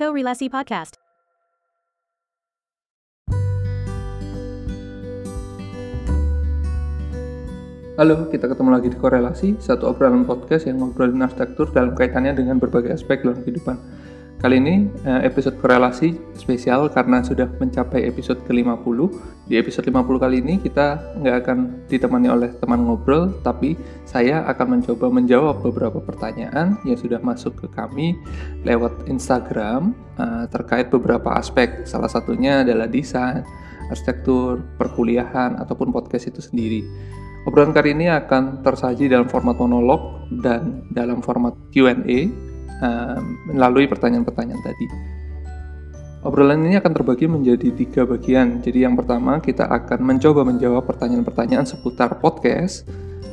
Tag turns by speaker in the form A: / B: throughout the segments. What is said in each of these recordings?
A: Korelasi Podcast.
B: Halo, kita ketemu lagi di Korelasi, satu obrolan podcast yang ngobrolin arsitektur dalam kaitannya dengan berbagai aspek dalam kehidupan. Kali ini eh, episode korelasi spesial karena sudah mencapai episode ke-50. Di episode 50 kali ini kita nggak akan ditemani oleh teman ngobrol, tapi saya akan mencoba menjawab beberapa pertanyaan yang sudah masuk ke kami lewat Instagram uh, terkait beberapa aspek. Salah satunya adalah desain, arsitektur, perkuliahan, ataupun podcast itu sendiri. Obrolan kali ini akan tersaji dalam format monolog dan dalam format Q&A melalui pertanyaan-pertanyaan tadi. Obrolan ini akan terbagi menjadi tiga bagian. Jadi yang pertama kita akan mencoba menjawab pertanyaan-pertanyaan seputar podcast.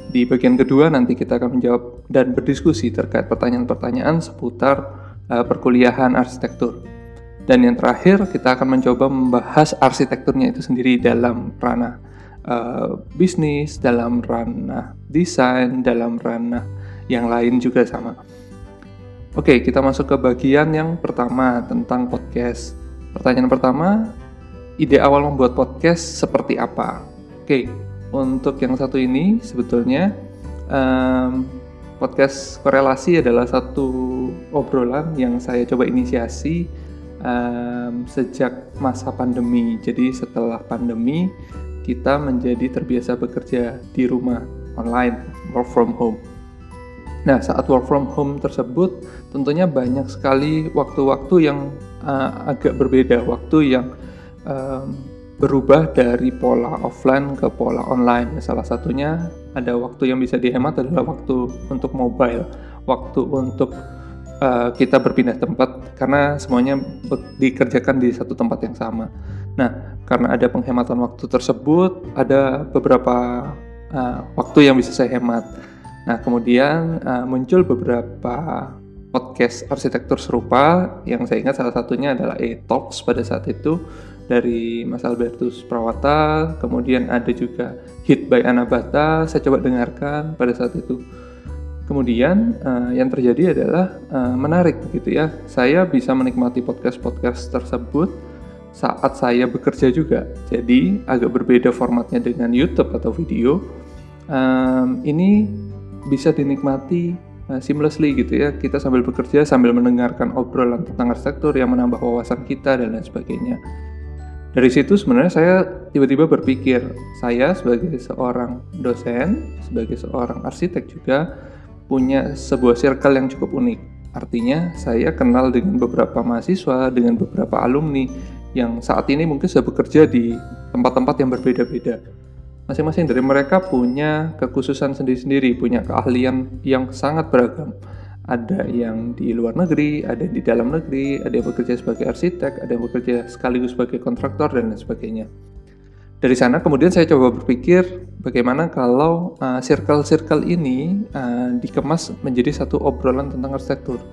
B: Di bagian kedua nanti kita akan menjawab dan berdiskusi terkait pertanyaan-pertanyaan seputar uh, perkuliahan arsitektur. Dan yang terakhir kita akan mencoba membahas arsitekturnya itu sendiri dalam ranah uh, bisnis, dalam ranah desain, dalam ranah yang lain juga sama. Oke, kita masuk ke bagian yang pertama tentang podcast. Pertanyaan pertama, ide awal membuat podcast seperti apa? Oke, untuk yang satu ini sebetulnya um, podcast korelasi adalah satu obrolan yang saya coba inisiasi um, sejak masa pandemi. Jadi setelah pandemi kita menjadi terbiasa bekerja di rumah online, work from home. Nah, saat work from home tersebut, tentunya banyak sekali waktu-waktu yang uh, agak berbeda, waktu yang um, berubah dari pola offline ke pola online. Salah satunya ada waktu yang bisa dihemat adalah waktu untuk mobile, waktu untuk uh, kita berpindah tempat karena semuanya dikerjakan di satu tempat yang sama. Nah, karena ada penghematan waktu tersebut, ada beberapa uh, waktu yang bisa saya hemat Nah, kemudian uh, muncul beberapa podcast arsitektur serupa yang saya ingat salah satunya adalah E-Talks pada saat itu dari Mas Albertus Prawata, kemudian ada juga Hit by Anabata, saya coba dengarkan pada saat itu. Kemudian uh, yang terjadi adalah uh, menarik begitu ya. Saya bisa menikmati podcast-podcast tersebut saat saya bekerja juga. Jadi agak berbeda formatnya dengan YouTube atau video. Um, ini bisa dinikmati uh, seamlessly gitu ya. Kita sambil bekerja sambil mendengarkan obrolan tentang arsitektur yang menambah wawasan kita dan lain sebagainya. Dari situ sebenarnya saya tiba-tiba berpikir saya sebagai seorang dosen sebagai seorang arsitek juga punya sebuah circle yang cukup unik. Artinya saya kenal dengan beberapa mahasiswa dengan beberapa alumni yang saat ini mungkin sudah bekerja di tempat-tempat yang berbeda-beda masing-masing dari mereka punya kekhususan sendiri-sendiri, punya keahlian yang sangat beragam. Ada yang di luar negeri, ada yang di dalam negeri, ada yang bekerja sebagai arsitek, ada yang bekerja sekaligus sebagai kontraktor, dan lain sebagainya. Dari sana kemudian saya coba berpikir bagaimana kalau uh, circle-circle ini uh, dikemas menjadi satu obrolan tentang arsitektur.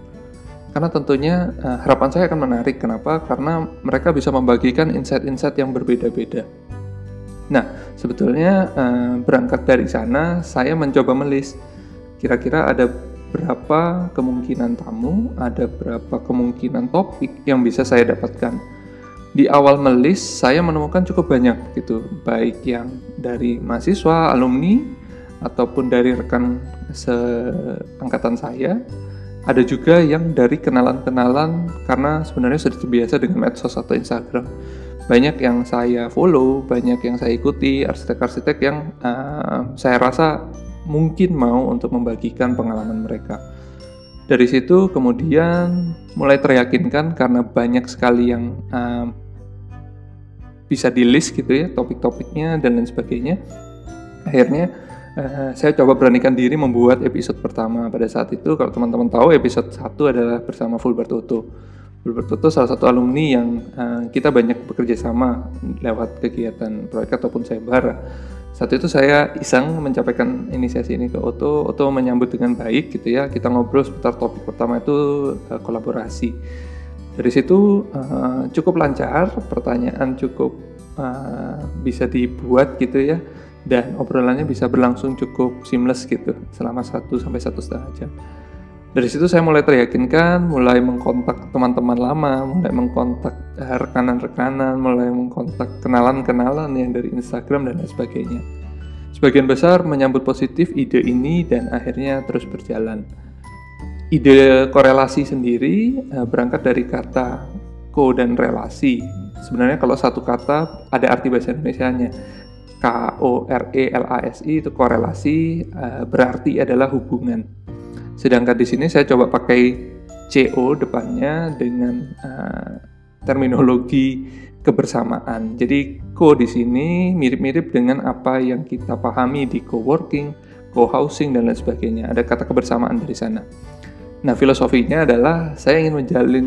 B: Karena tentunya uh, harapan saya akan menarik. Kenapa? Karena mereka bisa membagikan insight-insight yang berbeda-beda. Nah, sebetulnya uh, berangkat dari sana saya mencoba melis kira-kira ada berapa kemungkinan tamu, ada berapa kemungkinan topik yang bisa saya dapatkan. Di awal melis saya menemukan cukup banyak gitu, baik yang dari mahasiswa, alumni ataupun dari rekan seangkatan saya. Ada juga yang dari kenalan-kenalan karena sebenarnya sudah terbiasa dengan medsos atau Instagram banyak yang saya follow, banyak yang saya ikuti, arsitek-arsitek yang uh, saya rasa mungkin mau untuk membagikan pengalaman mereka. Dari situ kemudian mulai teryakinkan karena banyak sekali yang uh, bisa di list gitu ya topik-topiknya dan lain sebagainya. Akhirnya uh, saya coba beranikan diri membuat episode pertama pada saat itu. Kalau teman-teman tahu episode 1 adalah bersama Fulbert Toto Gilbert Toto salah satu alumni yang uh, kita banyak bekerja sama lewat kegiatan proyek ataupun sayembara. Saat itu saya iseng mencapaikan inisiasi ini ke Oto. Oto menyambut dengan baik gitu ya. Kita ngobrol seputar topik pertama itu uh, kolaborasi. Dari situ uh, cukup lancar, pertanyaan cukup uh, bisa dibuat gitu ya. Dan obrolannya bisa berlangsung cukup seamless gitu selama satu sampai satu setengah jam. Dari situ saya mulai teryakinkan, mulai mengkontak teman-teman lama, mulai mengkontak eh, rekanan-rekanan, mulai mengkontak kenalan-kenalan yang dari Instagram dan lain sebagainya. Sebagian besar menyambut positif ide ini dan akhirnya terus berjalan. Ide korelasi sendiri eh, berangkat dari kata ko dan relasi. Sebenarnya kalau satu kata ada arti bahasa Indonesia-nya. K O R E L A S I itu korelasi eh, berarti adalah hubungan Sedangkan di sini saya coba pakai CO depannya dengan uh, terminologi kebersamaan. Jadi co di sini mirip-mirip dengan apa yang kita pahami di co-working, co-housing dan lain sebagainya. Ada kata kebersamaan dari sana. Nah, filosofinya adalah saya ingin menjalin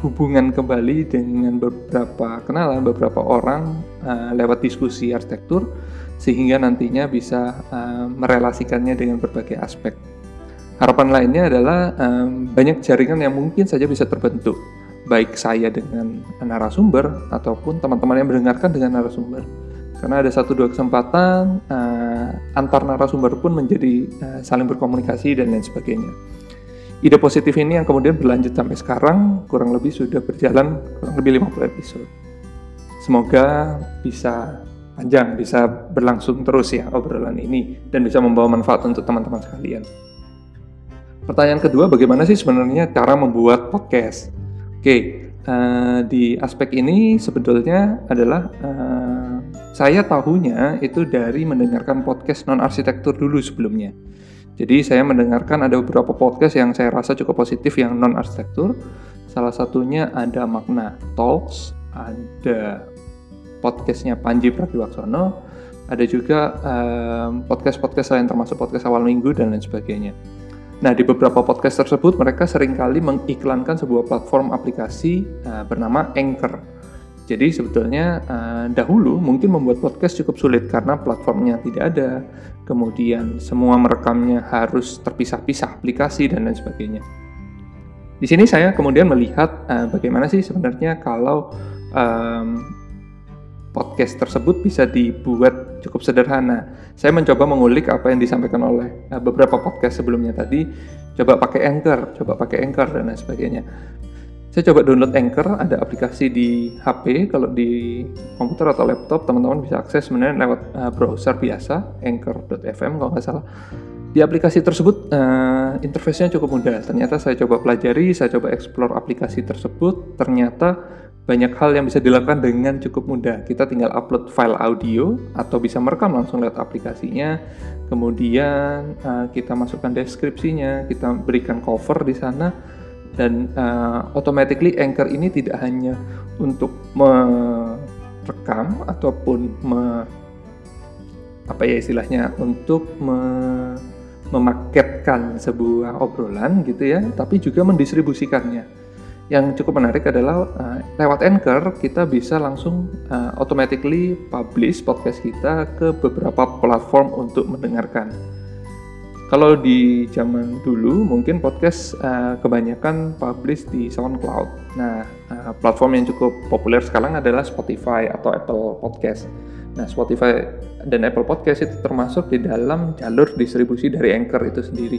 B: hubungan kembali dengan beberapa kenalan, beberapa orang uh, lewat diskusi arsitektur sehingga nantinya bisa uh, merelasikannya dengan berbagai aspek. Harapan lainnya adalah um, banyak jaringan yang mungkin saja bisa terbentuk, baik saya dengan narasumber ataupun teman-teman yang mendengarkan dengan narasumber. Karena ada satu dua kesempatan uh, antar narasumber pun menjadi uh, saling berkomunikasi dan lain sebagainya. Ide positif ini yang kemudian berlanjut sampai sekarang kurang lebih sudah berjalan kurang lebih 50 episode. Semoga bisa panjang, bisa berlangsung terus ya obrolan ini dan bisa membawa manfaat untuk teman-teman sekalian. Pertanyaan kedua, bagaimana sih sebenarnya cara membuat podcast? Oke, uh, di aspek ini sebetulnya adalah uh, saya tahunya itu dari mendengarkan podcast non arsitektur dulu sebelumnya. Jadi saya mendengarkan ada beberapa podcast yang saya rasa cukup positif yang non arsitektur. Salah satunya ada Makna Talks, ada podcastnya Panji Pragiwaksono, ada juga um, podcast-podcast lain termasuk podcast awal minggu dan lain sebagainya. Nah, di beberapa podcast tersebut mereka sering kali mengiklankan sebuah platform aplikasi uh, bernama Anchor. Jadi sebetulnya uh, dahulu mungkin membuat podcast cukup sulit karena platformnya tidak ada, kemudian semua merekamnya harus terpisah-pisah aplikasi dan lain sebagainya. Di sini saya kemudian melihat uh, bagaimana sih sebenarnya kalau um, podcast tersebut bisa dibuat cukup sederhana. Saya mencoba mengulik apa yang disampaikan oleh uh, beberapa podcast sebelumnya tadi, coba pakai Anchor, coba pakai Anchor dan lain sebagainya. Saya coba download Anchor, ada aplikasi di HP, kalau di komputer atau laptop teman-teman bisa akses sebenarnya lewat uh, browser biasa, anchor.fm kalau nggak salah. Di aplikasi tersebut uh, interface-nya cukup mudah. Ternyata saya coba pelajari, saya coba explore aplikasi tersebut, ternyata banyak hal yang bisa dilakukan dengan cukup mudah. Kita tinggal upload file audio atau bisa merekam langsung lewat aplikasinya. Kemudian uh, kita masukkan deskripsinya, kita berikan cover di sana dan uh, automatically Anchor ini tidak hanya untuk merekam ataupun me, apa ya istilahnya untuk me, memaketkan sebuah obrolan gitu ya, tapi juga mendistribusikannya yang cukup menarik adalah uh, lewat Anchor kita bisa langsung uh, automatically publish podcast kita ke beberapa platform untuk mendengarkan. Kalau di zaman dulu mungkin podcast uh, kebanyakan publish di SoundCloud. Nah, uh, platform yang cukup populer sekarang adalah Spotify atau Apple Podcast. Nah, Spotify dan Apple Podcast itu termasuk di dalam jalur distribusi dari Anchor itu sendiri.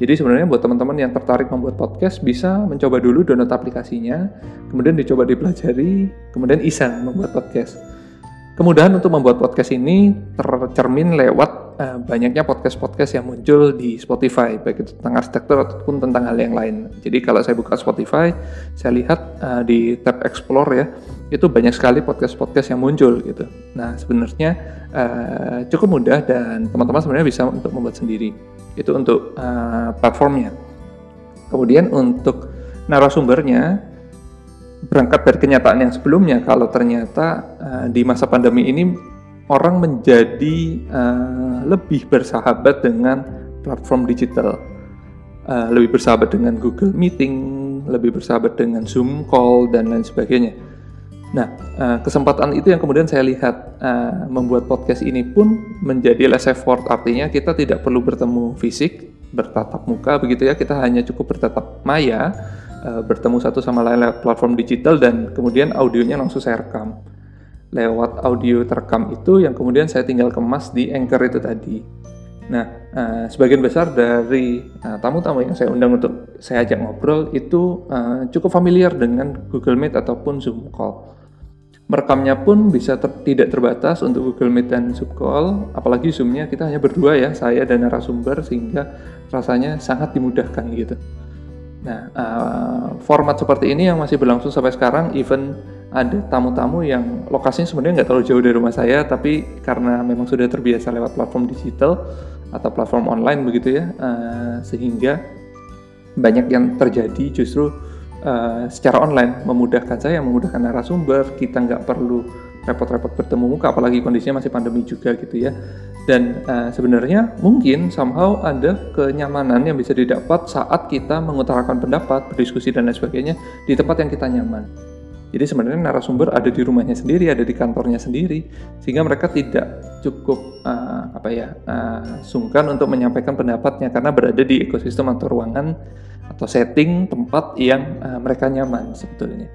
B: Jadi sebenarnya buat teman-teman yang tertarik membuat podcast bisa mencoba dulu download aplikasinya, kemudian dicoba dipelajari, kemudian iseng membuat podcast. Kemudahan untuk membuat podcast ini tercermin lewat uh, banyaknya podcast-podcast yang muncul di Spotify, baik itu tentang arsitektur ataupun tentang hal yang lain. Jadi kalau saya buka Spotify, saya lihat uh, di tab Explore ya, itu banyak sekali podcast-podcast yang muncul gitu. Nah sebenarnya uh, cukup mudah dan teman-teman sebenarnya bisa untuk membuat sendiri. Itu untuk uh, platformnya. Kemudian untuk narasumbernya, berangkat dari kenyataan yang sebelumnya kalau ternyata uh, di masa pandemi ini orang menjadi uh, lebih bersahabat dengan platform digital, uh, lebih bersahabat dengan Google Meeting, lebih bersahabat dengan Zoom call dan lain sebagainya. Nah, uh, kesempatan itu yang kemudian saya lihat uh, membuat podcast ini pun menjadi less effort, artinya kita tidak perlu bertemu fisik, bertatap muka begitu ya, kita hanya cukup bertatap maya uh, bertemu satu sama lain lewat platform digital dan kemudian audionya langsung saya rekam lewat audio terekam itu yang kemudian saya tinggal kemas di Anchor itu tadi. Nah, uh, sebagian besar dari uh, tamu-tamu yang saya undang untuk saya ajak ngobrol itu uh, cukup familiar dengan Google Meet ataupun Zoom Call. Merekamnya pun bisa ter tidak terbatas untuk Google Meet dan Zoom Call, apalagi Zoom-nya kita hanya berdua ya, saya dan narasumber sehingga rasanya sangat dimudahkan gitu. Nah, format seperti ini yang masih berlangsung sampai sekarang, even ada tamu-tamu yang lokasinya sebenarnya nggak terlalu jauh dari rumah saya, tapi karena memang sudah terbiasa lewat platform digital atau platform online begitu ya, uh, sehingga banyak yang terjadi justru uh, secara online memudahkan saya, memudahkan narasumber, kita nggak perlu repot-repot bertemu muka, apalagi kondisinya masih pandemi juga gitu ya. Dan uh, sebenarnya mungkin somehow ada kenyamanan yang bisa didapat saat kita mengutarakan pendapat, berdiskusi dan lain sebagainya di tempat yang kita nyaman. Jadi sebenarnya narasumber ada di rumahnya sendiri, ada di kantornya sendiri, sehingga mereka tidak cukup uh, apa ya uh, sungkan untuk menyampaikan pendapatnya karena berada di ekosistem atau ruangan atau setting tempat yang uh, mereka nyaman sebetulnya.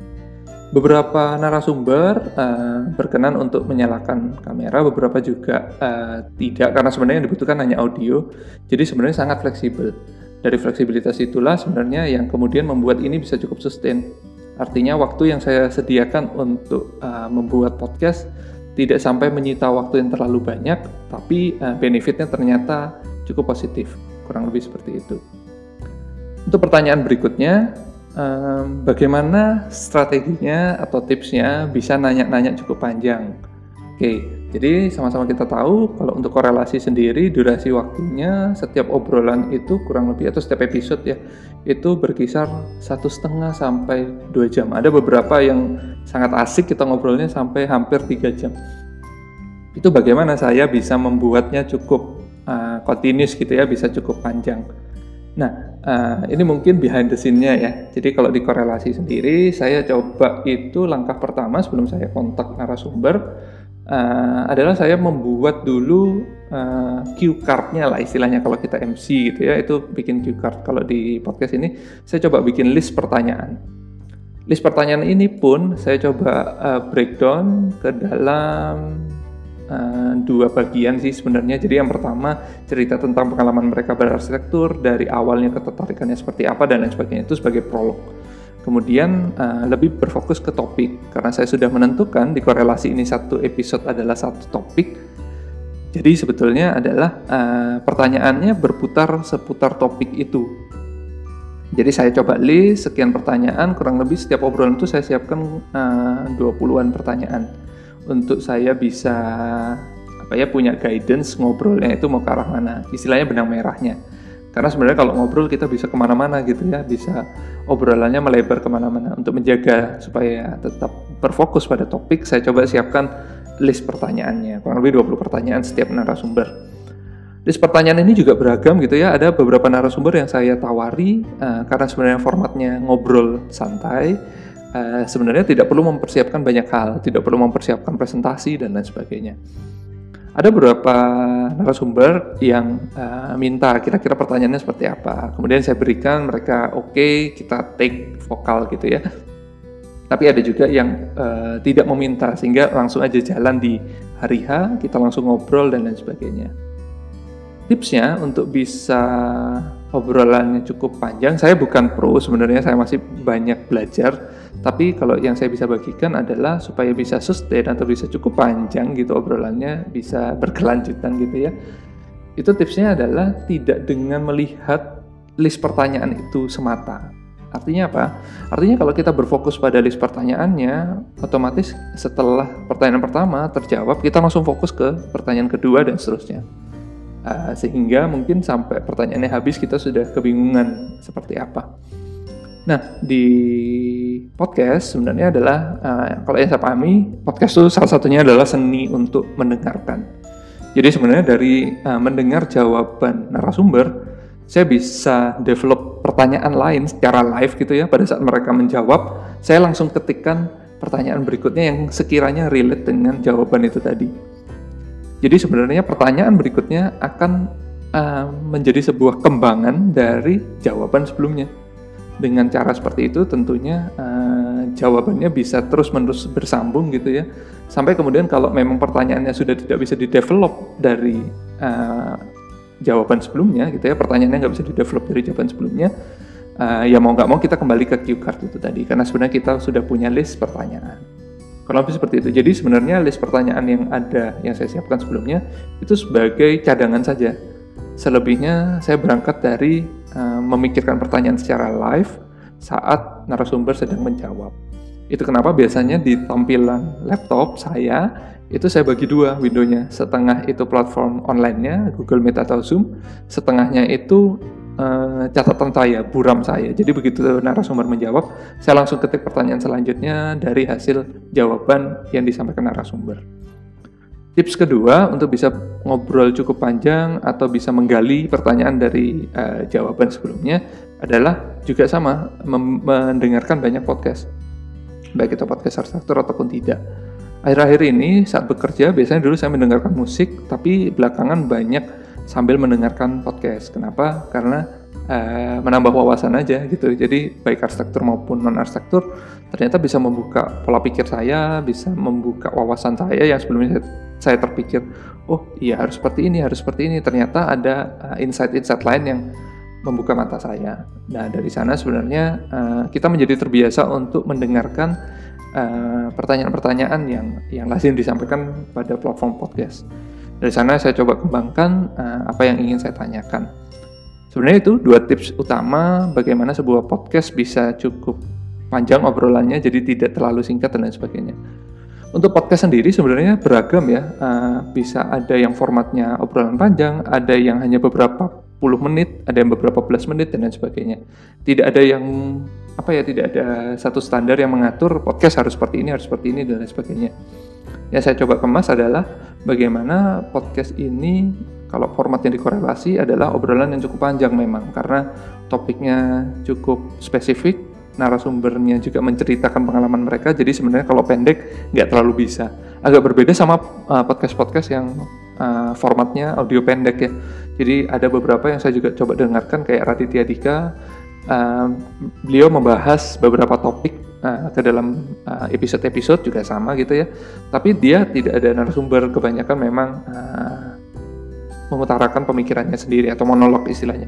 B: Beberapa narasumber uh, berkenan untuk menyalakan kamera, beberapa juga uh, tidak karena sebenarnya yang dibutuhkan hanya audio. Jadi sebenarnya sangat fleksibel. Dari fleksibilitas itulah sebenarnya yang kemudian membuat ini bisa cukup sustain Artinya waktu yang saya sediakan untuk uh, membuat podcast tidak sampai menyita waktu yang terlalu banyak, tapi uh, benefitnya ternyata cukup positif, kurang lebih seperti itu. Untuk pertanyaan berikutnya, um, bagaimana strateginya atau tipsnya bisa nanya-nanya cukup panjang? Oke, jadi sama-sama kita tahu kalau untuk korelasi sendiri durasi waktunya setiap obrolan itu kurang lebih atau setiap episode ya itu berkisar satu setengah sampai dua jam. Ada beberapa yang sangat asik kita ngobrolnya sampai hampir tiga jam. Itu bagaimana saya bisa membuatnya cukup uh, gitu ya, bisa cukup panjang. Nah, uh, ini mungkin behind the scene-nya ya. Jadi kalau di korelasi sendiri, saya coba itu langkah pertama sebelum saya kontak narasumber uh, adalah saya membuat dulu uh, cue card-nya lah istilahnya kalau kita MC gitu ya itu bikin cue card. Kalau di podcast ini saya coba bikin list pertanyaan. List pertanyaan ini pun saya coba uh, breakdown ke dalam uh, dua bagian sih sebenarnya. Jadi yang pertama cerita tentang pengalaman mereka berarsitektur dari awalnya ketertarikannya seperti apa dan lain sebagainya itu sebagai prolog. Kemudian uh, lebih berfokus ke topik karena saya sudah menentukan di korelasi ini satu episode adalah satu topik jadi sebetulnya adalah uh, pertanyaannya berputar seputar topik itu. Jadi saya coba list sekian pertanyaan kurang lebih setiap obrolan itu saya siapkan uh, 20-an pertanyaan. Untuk saya bisa apa ya punya guidance ngobrolnya itu mau ke arah mana. Istilahnya benang merahnya. Karena sebenarnya kalau ngobrol kita bisa ke mana-mana gitu ya, bisa obrolannya melebar ke mana-mana. Untuk menjaga supaya tetap berfokus pada topik, saya coba siapkan list pertanyaannya, kurang lebih 20 pertanyaan setiap narasumber. List pertanyaan ini juga beragam gitu ya, ada beberapa narasumber yang saya tawari, uh, karena sebenarnya formatnya ngobrol santai, uh, sebenarnya tidak perlu mempersiapkan banyak hal, tidak perlu mempersiapkan presentasi dan lain sebagainya ada beberapa narasumber yang uh, minta kira-kira pertanyaannya seperti apa. Kemudian saya berikan mereka oke, okay, kita take vokal gitu ya. Tapi ada juga yang uh, tidak meminta sehingga langsung aja jalan di hari H, kita langsung ngobrol dan lain sebagainya. Tipsnya untuk bisa obrolannya cukup panjang, saya bukan pro sebenarnya saya masih banyak belajar tapi kalau yang saya bisa bagikan adalah supaya bisa sustain atau bisa cukup panjang gitu obrolannya, bisa berkelanjutan gitu ya. Itu tipsnya adalah tidak dengan melihat list pertanyaan itu semata. Artinya apa? Artinya kalau kita berfokus pada list pertanyaannya, otomatis setelah pertanyaan pertama terjawab, kita langsung fokus ke pertanyaan kedua dan seterusnya. Uh, sehingga mungkin sampai pertanyaannya habis kita sudah kebingungan seperti apa. Nah, di podcast sebenarnya adalah uh, kalau yang saya pahami, podcast itu salah satunya adalah seni untuk mendengarkan. Jadi sebenarnya dari uh, mendengar jawaban narasumber, saya bisa develop pertanyaan lain secara live gitu ya. Pada saat mereka menjawab, saya langsung ketikkan pertanyaan berikutnya yang sekiranya relate dengan jawaban itu tadi. Jadi sebenarnya pertanyaan berikutnya akan uh, menjadi sebuah kembangan dari jawaban sebelumnya dengan cara seperti itu tentunya uh, jawabannya bisa terus-menerus bersambung gitu ya sampai kemudian kalau memang pertanyaannya sudah tidak bisa didevelop dari uh, jawaban sebelumnya gitu ya. Pertanyaannya nggak bisa di develop dari jawaban sebelumnya. Uh, ya mau nggak mau kita kembali ke cue card itu tadi karena sebenarnya kita sudah punya list pertanyaan. Kalau lebih seperti itu. Jadi sebenarnya list pertanyaan yang ada yang saya siapkan sebelumnya itu sebagai cadangan saja. Selebihnya saya berangkat dari uh, memikirkan pertanyaan secara live saat narasumber sedang menjawab. Itu kenapa? Biasanya di tampilan laptop saya itu saya bagi dua windownya. Setengah itu platform online-nya Google Meet atau Zoom. Setengahnya itu uh, catatan saya buram saya. Jadi begitu narasumber menjawab saya langsung ketik pertanyaan selanjutnya dari hasil jawaban yang disampaikan narasumber. Tips kedua untuk bisa ngobrol cukup panjang atau bisa menggali pertanyaan dari uh, jawaban sebelumnya adalah juga sama mendengarkan banyak podcast. Baik itu podcast arsitektur ataupun tidak Akhir-akhir ini saat bekerja biasanya dulu saya mendengarkan musik, tapi belakangan banyak sambil mendengarkan podcast. Kenapa? Karena uh, menambah wawasan aja gitu. Jadi baik arsitektur maupun non arsitektur ternyata bisa membuka pola pikir saya, bisa membuka wawasan saya yang sebelumnya saya, saya terpikir, oh iya harus seperti ini, harus seperti ini. Ternyata ada uh, insight-insight lain yang membuka mata saya. Nah dari sana sebenarnya uh, kita menjadi terbiasa untuk mendengarkan Eh, pertanyaan-pertanyaan uh, yang yang lazim disampaikan pada platform podcast. Dari sana saya coba kembangkan uh, apa yang ingin saya tanyakan. Sebenarnya itu dua tips utama bagaimana sebuah podcast bisa cukup panjang obrolannya jadi tidak terlalu singkat dan lain sebagainya. Untuk podcast sendiri sebenarnya beragam ya, uh, bisa ada yang formatnya obrolan panjang, ada yang hanya beberapa puluh menit, ada yang beberapa belas menit dan lain sebagainya. Tidak ada yang apa ya tidak ada satu standar yang mengatur podcast harus seperti ini harus seperti ini dan lain sebagainya. Yang saya coba kemas adalah bagaimana podcast ini kalau format yang dikorelasi adalah obrolan yang cukup panjang memang karena topiknya cukup spesifik narasumbernya juga menceritakan pengalaman mereka jadi sebenarnya kalau pendek nggak terlalu bisa. Agak berbeda sama uh, podcast-podcast yang uh, formatnya audio pendek ya. Jadi ada beberapa yang saya juga coba dengarkan kayak Raditya Dika beliau membahas beberapa topik uh, ke dalam episode-episode uh, juga sama gitu ya. Tapi dia tidak ada narasumber kebanyakan memang uh, mengutarakan pemikirannya sendiri atau monolog istilahnya.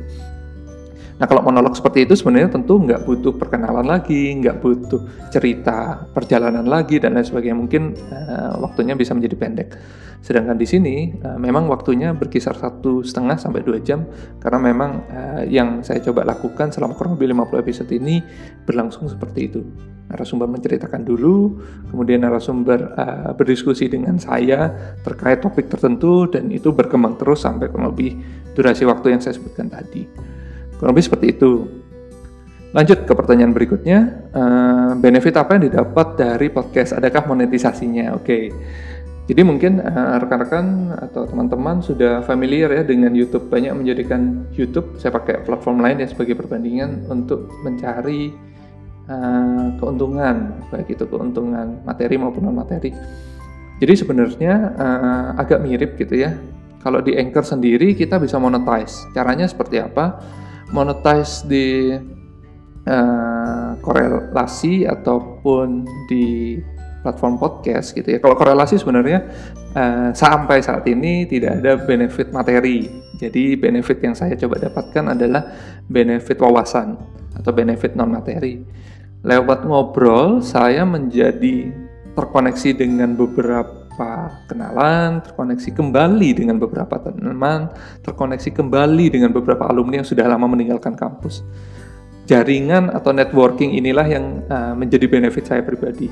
B: Nah kalau monolog seperti itu sebenarnya tentu nggak butuh perkenalan lagi, nggak butuh cerita perjalanan lagi dan lain sebagainya. Mungkin uh, waktunya bisa menjadi pendek. Sedangkan di sini uh, memang waktunya berkisar satu setengah sampai dua jam karena memang uh, yang saya coba lakukan selama kurang lebih 50 episode ini berlangsung seperti itu. Narasumber menceritakan dulu, kemudian narasumber uh, berdiskusi dengan saya terkait topik tertentu dan itu berkembang terus sampai kurang lebih durasi waktu yang saya sebutkan tadi. Kurang lebih seperti itu. Lanjut ke pertanyaan berikutnya, uh, benefit apa yang didapat dari podcast? Adakah monetisasinya? Oke, okay. jadi mungkin uh, rekan-rekan atau teman-teman sudah familiar ya dengan YouTube. Banyak menjadikan YouTube, saya pakai platform lain ya sebagai perbandingan untuk mencari uh, keuntungan, baik itu keuntungan materi maupun non materi. Jadi sebenarnya uh, agak mirip gitu ya. Kalau di Anchor sendiri kita bisa monetize. Caranya seperti apa? Monetize di uh, korelasi ataupun di platform podcast gitu ya. Kalau korelasi sebenarnya uh, sampai saat ini tidak ada benefit materi. Jadi benefit yang saya coba dapatkan adalah benefit wawasan atau benefit non materi. Lewat ngobrol saya menjadi terkoneksi dengan beberapa beberapa kenalan, terkoneksi kembali dengan beberapa teman, terkoneksi kembali dengan beberapa alumni yang sudah lama meninggalkan kampus. Jaringan atau networking inilah yang uh, menjadi benefit saya pribadi.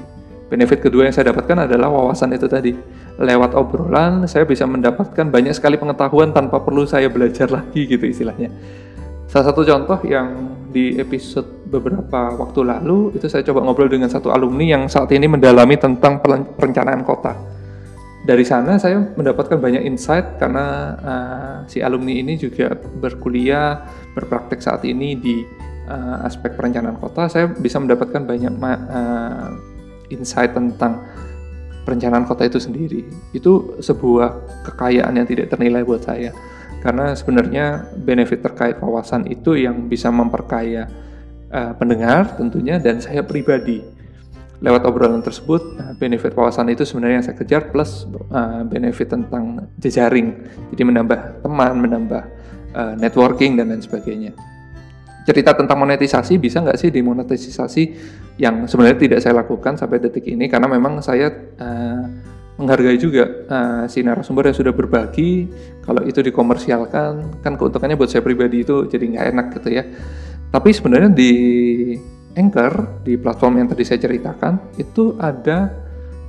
B: Benefit kedua yang saya dapatkan adalah wawasan itu tadi. Lewat obrolan, saya bisa mendapatkan banyak sekali pengetahuan tanpa perlu saya belajar lagi gitu istilahnya. Salah satu contoh yang di episode beberapa waktu lalu itu saya coba ngobrol dengan satu alumni yang saat ini mendalami tentang perencanaan kota dari sana saya mendapatkan banyak insight karena uh, si alumni ini juga berkuliah berpraktek saat ini di uh, aspek perencanaan kota. Saya bisa mendapatkan banyak uh, insight tentang perencanaan kota itu sendiri. Itu sebuah kekayaan yang tidak ternilai buat saya. Karena sebenarnya benefit terkait wawasan itu yang bisa memperkaya uh, pendengar tentunya dan saya pribadi lewat obrolan tersebut uh, benefit wawasan itu sebenarnya yang saya kejar plus uh, benefit tentang jejaring. Jadi menambah teman menambah uh, networking dan lain sebagainya. Cerita tentang monetisasi bisa nggak sih dimonetisasi yang sebenarnya tidak saya lakukan sampai detik ini? Karena memang saya menghargai juga si narasumber yang sudah berbagi. Kalau itu dikomersialkan kan keuntungannya buat saya pribadi itu jadi nggak enak gitu ya. Tapi sebenarnya di Anchor di platform yang tadi saya ceritakan itu ada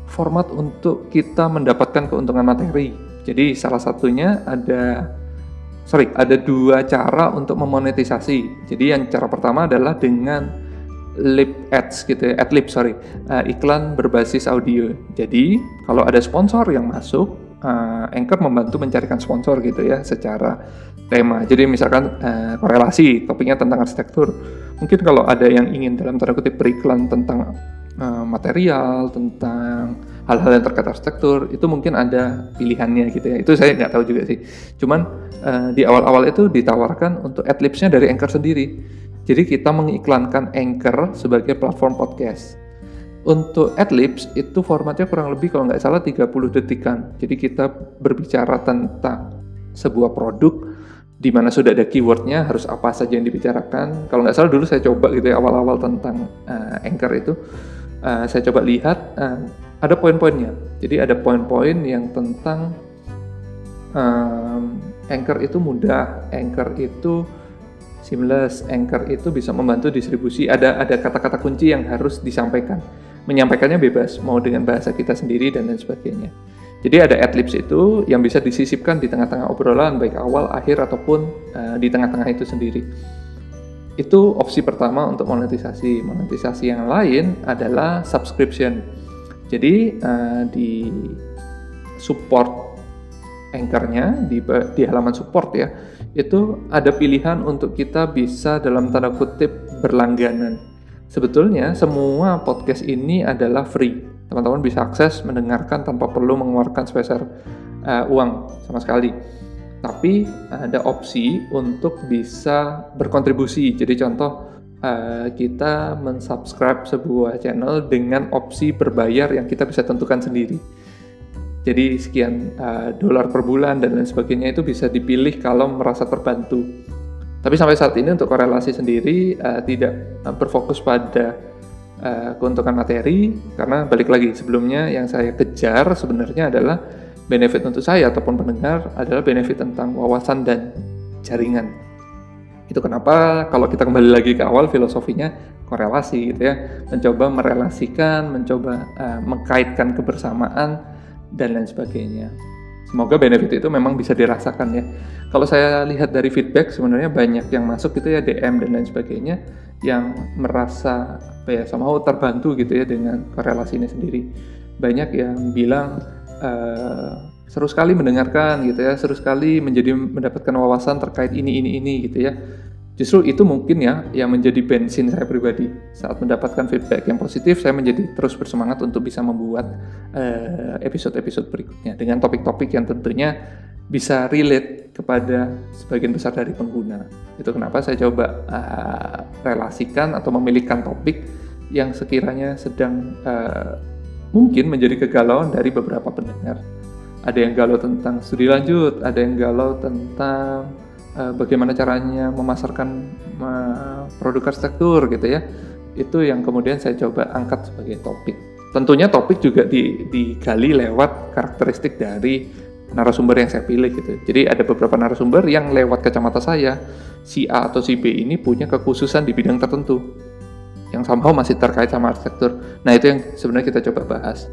B: format untuk kita mendapatkan keuntungan materi. Jadi salah satunya ada sorry ada dua cara untuk memonetisasi. Jadi yang cara pertama adalah dengan lip ads gitu ya, ad lib sorry, uh, iklan berbasis audio. Jadi kalau ada sponsor yang masuk, uh, Anchor membantu mencarikan sponsor gitu ya secara tema. Jadi misalkan uh, korelasi topiknya tentang arsitektur mungkin kalau ada yang ingin dalam tanda kutip beriklan tentang uh, material, tentang hal-hal yang terkait arsitektur, itu mungkin ada pilihannya gitu ya. Itu saya nggak tahu juga sih. Cuman uh, di awal-awal itu ditawarkan untuk adlibsnya dari Anchor sendiri. Jadi kita mengiklankan Anchor sebagai platform podcast. Untuk adlibs itu formatnya kurang lebih kalau nggak salah 30 detikan. Jadi kita berbicara tentang sebuah produk di mana sudah ada keywordnya harus apa saja yang dibicarakan. Kalau nggak salah dulu saya coba gitu ya awal-awal tentang uh, anchor itu. Uh, saya coba lihat uh, ada poin-poinnya. Jadi ada poin-poin yang tentang um, anchor itu mudah anchor itu seamless anchor itu bisa membantu distribusi. Ada ada kata-kata kunci yang harus disampaikan menyampaikannya bebas mau dengan bahasa kita sendiri dan lain sebagainya jadi ada adlibs itu yang bisa disisipkan di tengah-tengah obrolan baik awal, akhir ataupun uh, di tengah-tengah itu sendiri. Itu opsi pertama untuk monetisasi. Monetisasi yang lain adalah subscription. Jadi uh, di support anchornya di, di halaman support ya itu ada pilihan untuk kita bisa dalam tanda kutip berlangganan. Sebetulnya semua podcast ini adalah free. Teman-teman bisa akses mendengarkan tanpa perlu mengeluarkan sebesar uh, uang sama sekali. Tapi ada opsi untuk bisa berkontribusi. Jadi contoh uh, kita mensubscribe sebuah channel dengan opsi berbayar yang kita bisa tentukan sendiri. Jadi sekian uh, dolar per bulan dan lain sebagainya itu bisa dipilih kalau merasa terbantu tapi sampai saat ini untuk korelasi sendiri uh, tidak uh, berfokus pada uh, keuntungan materi karena balik lagi sebelumnya yang saya kejar sebenarnya adalah benefit untuk saya ataupun pendengar adalah benefit tentang wawasan dan jaringan. Itu kenapa kalau kita kembali lagi ke awal filosofinya korelasi gitu ya, mencoba merelasikan, mencoba uh, mengkaitkan kebersamaan dan lain sebagainya. Semoga benefit itu memang bisa dirasakan ya. Kalau saya lihat dari feedback sebenarnya banyak yang masuk gitu ya DM dan lain sebagainya yang merasa apa ya sama terbantu gitu ya dengan korelasi ini sendiri. Banyak yang bilang uh, seru sekali mendengarkan gitu ya, seru sekali menjadi mendapatkan wawasan terkait ini ini ini gitu ya. Justru itu mungkin ya yang menjadi bensin saya pribadi saat mendapatkan feedback yang positif saya menjadi terus bersemangat untuk bisa membuat eh, episode-episode uh, berikutnya dengan topik-topik yang tentunya bisa relate kepada sebagian besar dari pengguna. Itu kenapa saya coba uh, relasikan atau memilihkan topik yang sekiranya sedang uh, mungkin menjadi kegalauan dari beberapa pendengar. Ada yang galau tentang studi lanjut, ada yang galau tentang uh, bagaimana caranya memasarkan uh, produk arsitektur gitu ya itu yang kemudian saya coba angkat sebagai topik. Tentunya topik juga di, digali lewat karakteristik dari narasumber yang saya pilih gitu. Jadi ada beberapa narasumber yang lewat kacamata saya si A atau si B ini punya kekhususan di bidang tertentu yang somehow masih terkait sama arsitektur. Nah itu yang sebenarnya kita coba bahas.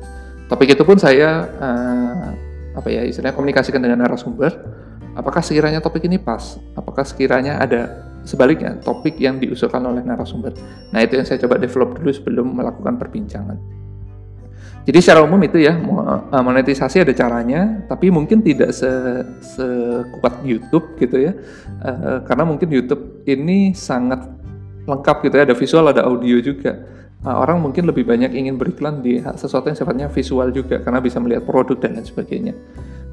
B: Topik itu pun saya uh, apa ya istilahnya komunikasikan dengan narasumber apakah sekiranya topik ini pas? Apakah sekiranya ada sebaliknya topik yang diusulkan oleh narasumber? Nah itu yang saya coba develop dulu sebelum melakukan perbincangan. Jadi secara umum itu ya eh, monetisasi ada caranya, tapi mungkin tidak se sekuat YouTube gitu ya, uh, karena mungkin YouTube ini sangat lengkap gitu ya, ada visual, ada audio juga. Uh, orang mungkin lebih banyak ingin beriklan di sesuatu yang sifatnya visual juga, karena bisa melihat produk dan lain sebagainya.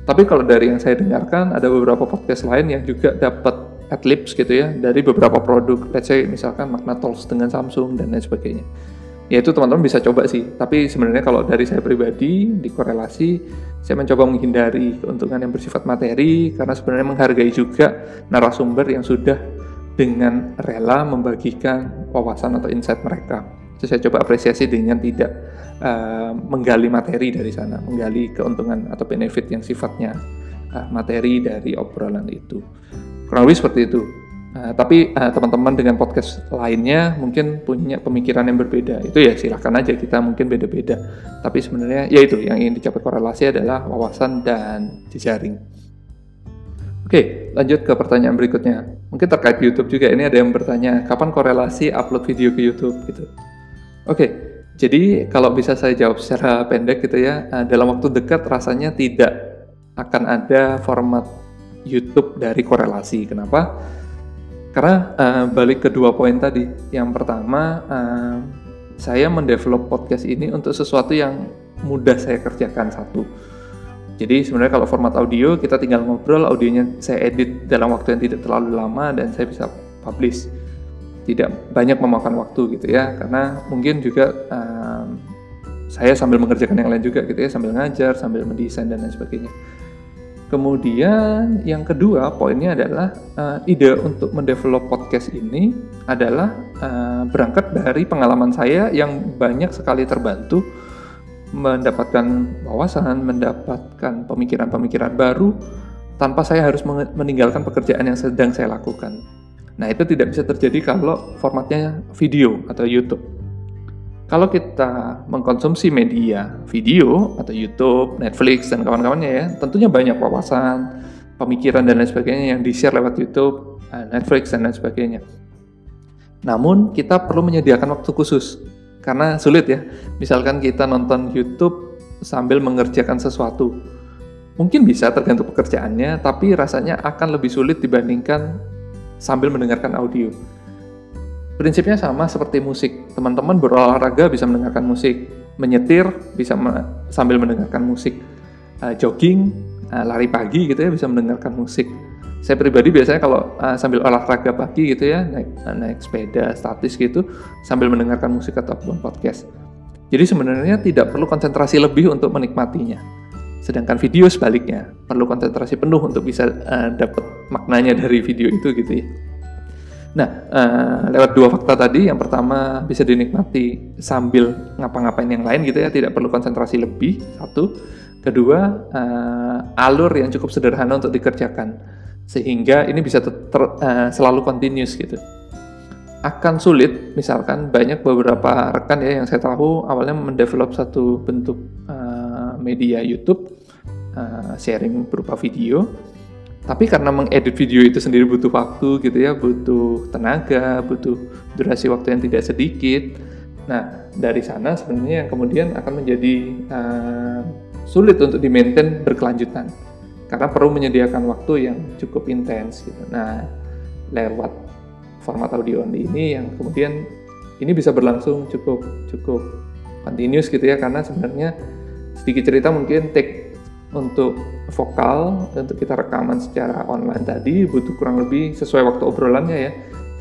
B: Tapi kalau dari yang saya dengarkan ada beberapa podcast lain yang juga dapat adlibs gitu ya dari beberapa produk. Let's say misalkan Magna Talks dengan Samsung dan lain sebagainya. ya itu teman-teman bisa coba sih tapi sebenarnya kalau dari saya pribadi di korelasi saya mencoba menghindari keuntungan yang bersifat materi karena sebenarnya menghargai juga narasumber yang sudah dengan rela membagikan wawasan atau insight mereka itu saya coba apresiasi dengan tidak uh, menggali materi dari sana menggali keuntungan atau benefit yang sifatnya uh, materi dari obrolan itu kurang lebih seperti itu Uh, tapi uh, teman-teman dengan podcast lainnya mungkin punya pemikiran yang berbeda. Itu ya silahkan aja kita mungkin beda-beda. Tapi sebenarnya ya itu yang ingin dicapai korelasi adalah wawasan dan jejaring. Oke, lanjut ke pertanyaan berikutnya. Mungkin terkait YouTube juga. Ini ada yang bertanya, kapan korelasi upload video ke YouTube gitu. Oke, jadi kalau bisa saya jawab secara pendek gitu ya, uh, dalam waktu dekat rasanya tidak akan ada format YouTube dari korelasi. Kenapa? Karena uh, balik ke dua poin tadi. Yang pertama, uh, saya mendevelop podcast ini untuk sesuatu yang mudah saya kerjakan satu. Jadi sebenarnya kalau format audio kita tinggal ngobrol, audionya saya edit dalam waktu yang tidak terlalu lama dan saya bisa publish. Tidak banyak memakan waktu gitu ya, karena mungkin juga um, saya sambil mengerjakan yang lain juga gitu ya, sambil ngajar, sambil mendesain dan lain sebagainya. Kemudian yang kedua poinnya adalah uh, ide untuk mendevelop podcast ini adalah uh, berangkat dari pengalaman saya yang banyak sekali terbantu mendapatkan wawasan, mendapatkan pemikiran-pemikiran baru tanpa saya harus meninggalkan pekerjaan yang sedang saya lakukan. Nah, itu tidak bisa terjadi kalau formatnya video atau YouTube. Kalau kita mengkonsumsi media video atau YouTube, Netflix dan kawan-kawannya ya, tentunya banyak wawasan, pemikiran dan lain sebagainya yang di-share lewat YouTube, eh, Netflix dan lain sebagainya. Namun kita perlu menyediakan waktu khusus karena sulit ya. Misalkan kita nonton YouTube sambil mengerjakan sesuatu. Mungkin bisa tergantung pekerjaannya, tapi rasanya akan lebih sulit dibandingkan sambil mendengarkan audio. Prinsipnya sama seperti musik. Teman-teman berolahraga bisa mendengarkan musik, menyetir bisa me sambil mendengarkan musik, uh, jogging, uh, lari pagi gitu ya bisa mendengarkan musik. Saya pribadi biasanya kalau uh, sambil olahraga pagi gitu ya naik uh, naik sepeda statis gitu sambil mendengarkan musik ataupun podcast. Jadi sebenarnya tidak perlu konsentrasi lebih untuk menikmatinya. Sedangkan video sebaliknya perlu konsentrasi penuh untuk bisa uh, dapat maknanya dari video itu gitu ya. Nah, uh, lewat dua fakta tadi, yang pertama bisa dinikmati sambil ngapa-ngapain yang lain gitu ya, tidak perlu konsentrasi lebih, satu. Kedua, uh, alur yang cukup sederhana untuk dikerjakan, sehingga ini bisa ter, uh, selalu continuous gitu. Akan sulit, misalkan banyak beberapa rekan ya yang saya tahu awalnya mendevelop satu bentuk uh, media YouTube, uh, sharing berupa video, tapi karena mengedit video itu sendiri butuh waktu gitu ya, butuh tenaga, butuh durasi waktu yang tidak sedikit. Nah, dari sana sebenarnya yang kemudian akan menjadi uh, sulit untuk di-maintain berkelanjutan. Karena perlu menyediakan waktu yang cukup intens gitu. Nah, lewat format audio only ini yang kemudian ini bisa berlangsung cukup cukup continuous gitu ya karena sebenarnya sedikit cerita mungkin take untuk vokal untuk kita rekaman secara online tadi butuh kurang lebih sesuai waktu obrolannya ya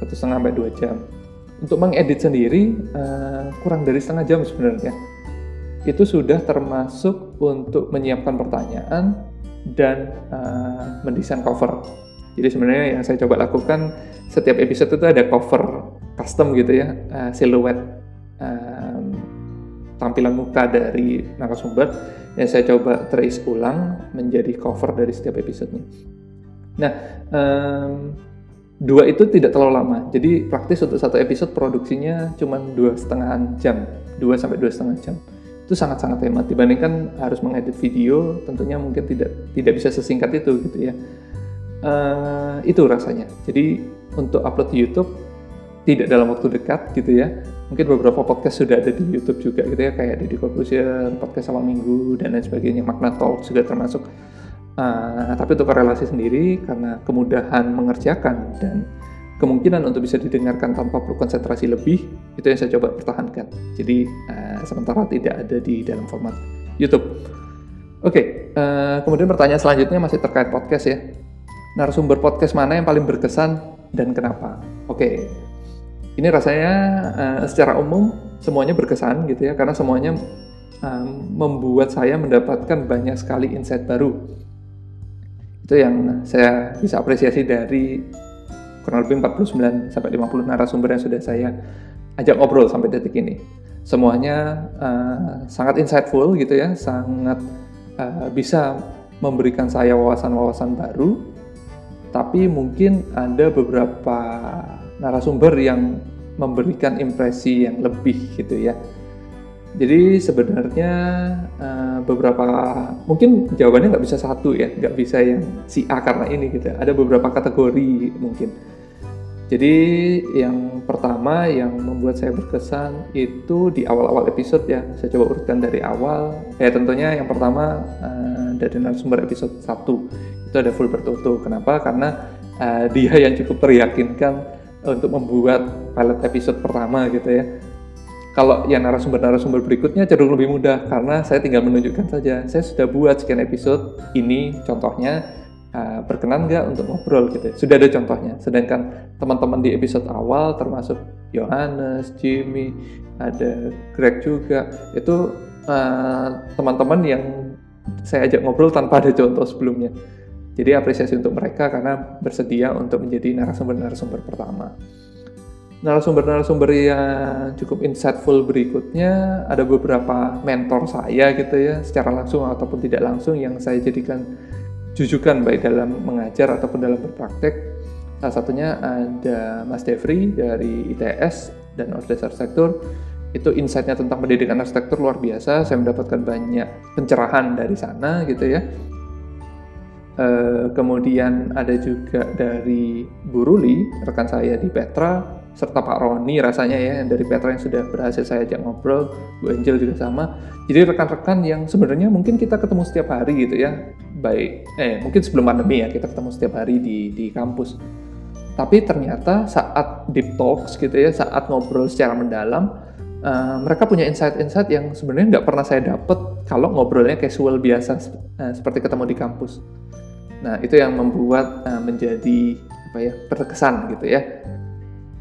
B: satu setengah sampai dua jam. Untuk mengedit sendiri uh, kurang dari setengah jam sebenarnya. Itu sudah termasuk untuk menyiapkan pertanyaan dan uh, mendesain cover. Jadi sebenarnya yang saya coba lakukan setiap episode itu ada cover custom gitu ya uh, siluet tampilan muka dari narasumber yang saya coba trace ulang menjadi cover dari setiap episodenya. Nah, um, dua itu tidak terlalu lama. Jadi praktis untuk satu episode produksinya cuma dua setengah jam, dua sampai dua setengah jam. Itu sangat-sangat hemat dibandingkan harus mengedit video. Tentunya mungkin tidak tidak bisa sesingkat itu gitu ya. Uh, itu rasanya. Jadi untuk upload di YouTube tidak dalam waktu dekat gitu ya mungkin beberapa podcast sudah ada di YouTube juga gitu ya kayak di Corporation, podcast awal minggu dan lain sebagainya, Magna Talk juga termasuk. Uh, tapi untuk korelasi sendiri karena kemudahan mengerjakan dan kemungkinan untuk bisa didengarkan tanpa perlu konsentrasi lebih itu yang saya coba pertahankan. Jadi uh, sementara tidak ada di dalam format YouTube. Oke, okay, uh, kemudian pertanyaan selanjutnya masih terkait podcast ya. Narasumber podcast mana yang paling berkesan dan kenapa? Oke, okay, ini rasanya uh, secara umum semuanya berkesan gitu ya karena semuanya um, membuat saya mendapatkan banyak sekali insight baru. Itu yang saya bisa apresiasi dari kurang lebih 49 sampai 50 narasumber yang sudah saya ajak ngobrol sampai detik ini. Semuanya uh, sangat insightful gitu ya sangat uh, bisa memberikan saya wawasan-wawasan baru. Tapi mungkin ada beberapa narasumber yang memberikan impresi yang lebih gitu ya. Jadi sebenarnya uh, beberapa mungkin jawabannya nggak bisa satu ya, nggak bisa yang si A karena ini gitu. Ada beberapa kategori mungkin. Jadi yang pertama yang membuat saya berkesan itu di awal-awal episode ya. Saya coba urutkan dari awal. Ya tentunya yang pertama uh, dari narasumber episode 1 itu ada full bertutur. Kenapa? Karena uh, dia yang cukup teryakinkan untuk membuat pilot episode pertama gitu ya. Kalau yang narasumber-narasumber berikutnya cenderung lebih mudah karena saya tinggal menunjukkan saja. Saya sudah buat sekian episode ini contohnya uh, berkenan nggak untuk ngobrol gitu. Ya. Sudah ada contohnya. Sedangkan teman-teman di episode awal termasuk Yohanes, Jimmy, ada Greg juga itu uh, teman-teman yang saya ajak ngobrol tanpa ada contoh sebelumnya. Jadi apresiasi untuk mereka karena bersedia untuk menjadi narasumber-narasumber pertama. Narasumber-narasumber yang cukup insightful berikutnya ada beberapa mentor saya gitu ya, secara langsung ataupun tidak langsung yang saya jadikan jujukan baik dalam mengajar ataupun dalam berpraktek. Salah satunya ada Mas Devri dari ITS dan Ordes Arsitektur. Itu insightnya tentang pendidikan arsitektur luar biasa. Saya mendapatkan banyak pencerahan dari sana gitu ya Uh, kemudian ada juga dari Buruli, rekan saya di Petra, serta Pak Roni rasanya ya, yang dari Petra yang sudah berhasil saya ajak ngobrol, Bu Angel juga sama. Jadi rekan-rekan yang sebenarnya mungkin kita ketemu setiap hari gitu ya, baik, eh mungkin sebelum pandemi ya, kita ketemu setiap hari di, di kampus. Tapi ternyata saat deep talks gitu ya, saat ngobrol secara mendalam, uh, mereka punya insight-insight yang sebenarnya nggak pernah saya dapat kalau ngobrolnya casual biasa, uh, seperti ketemu di kampus. Nah, itu yang membuat uh, menjadi apa ya, berkesan gitu ya.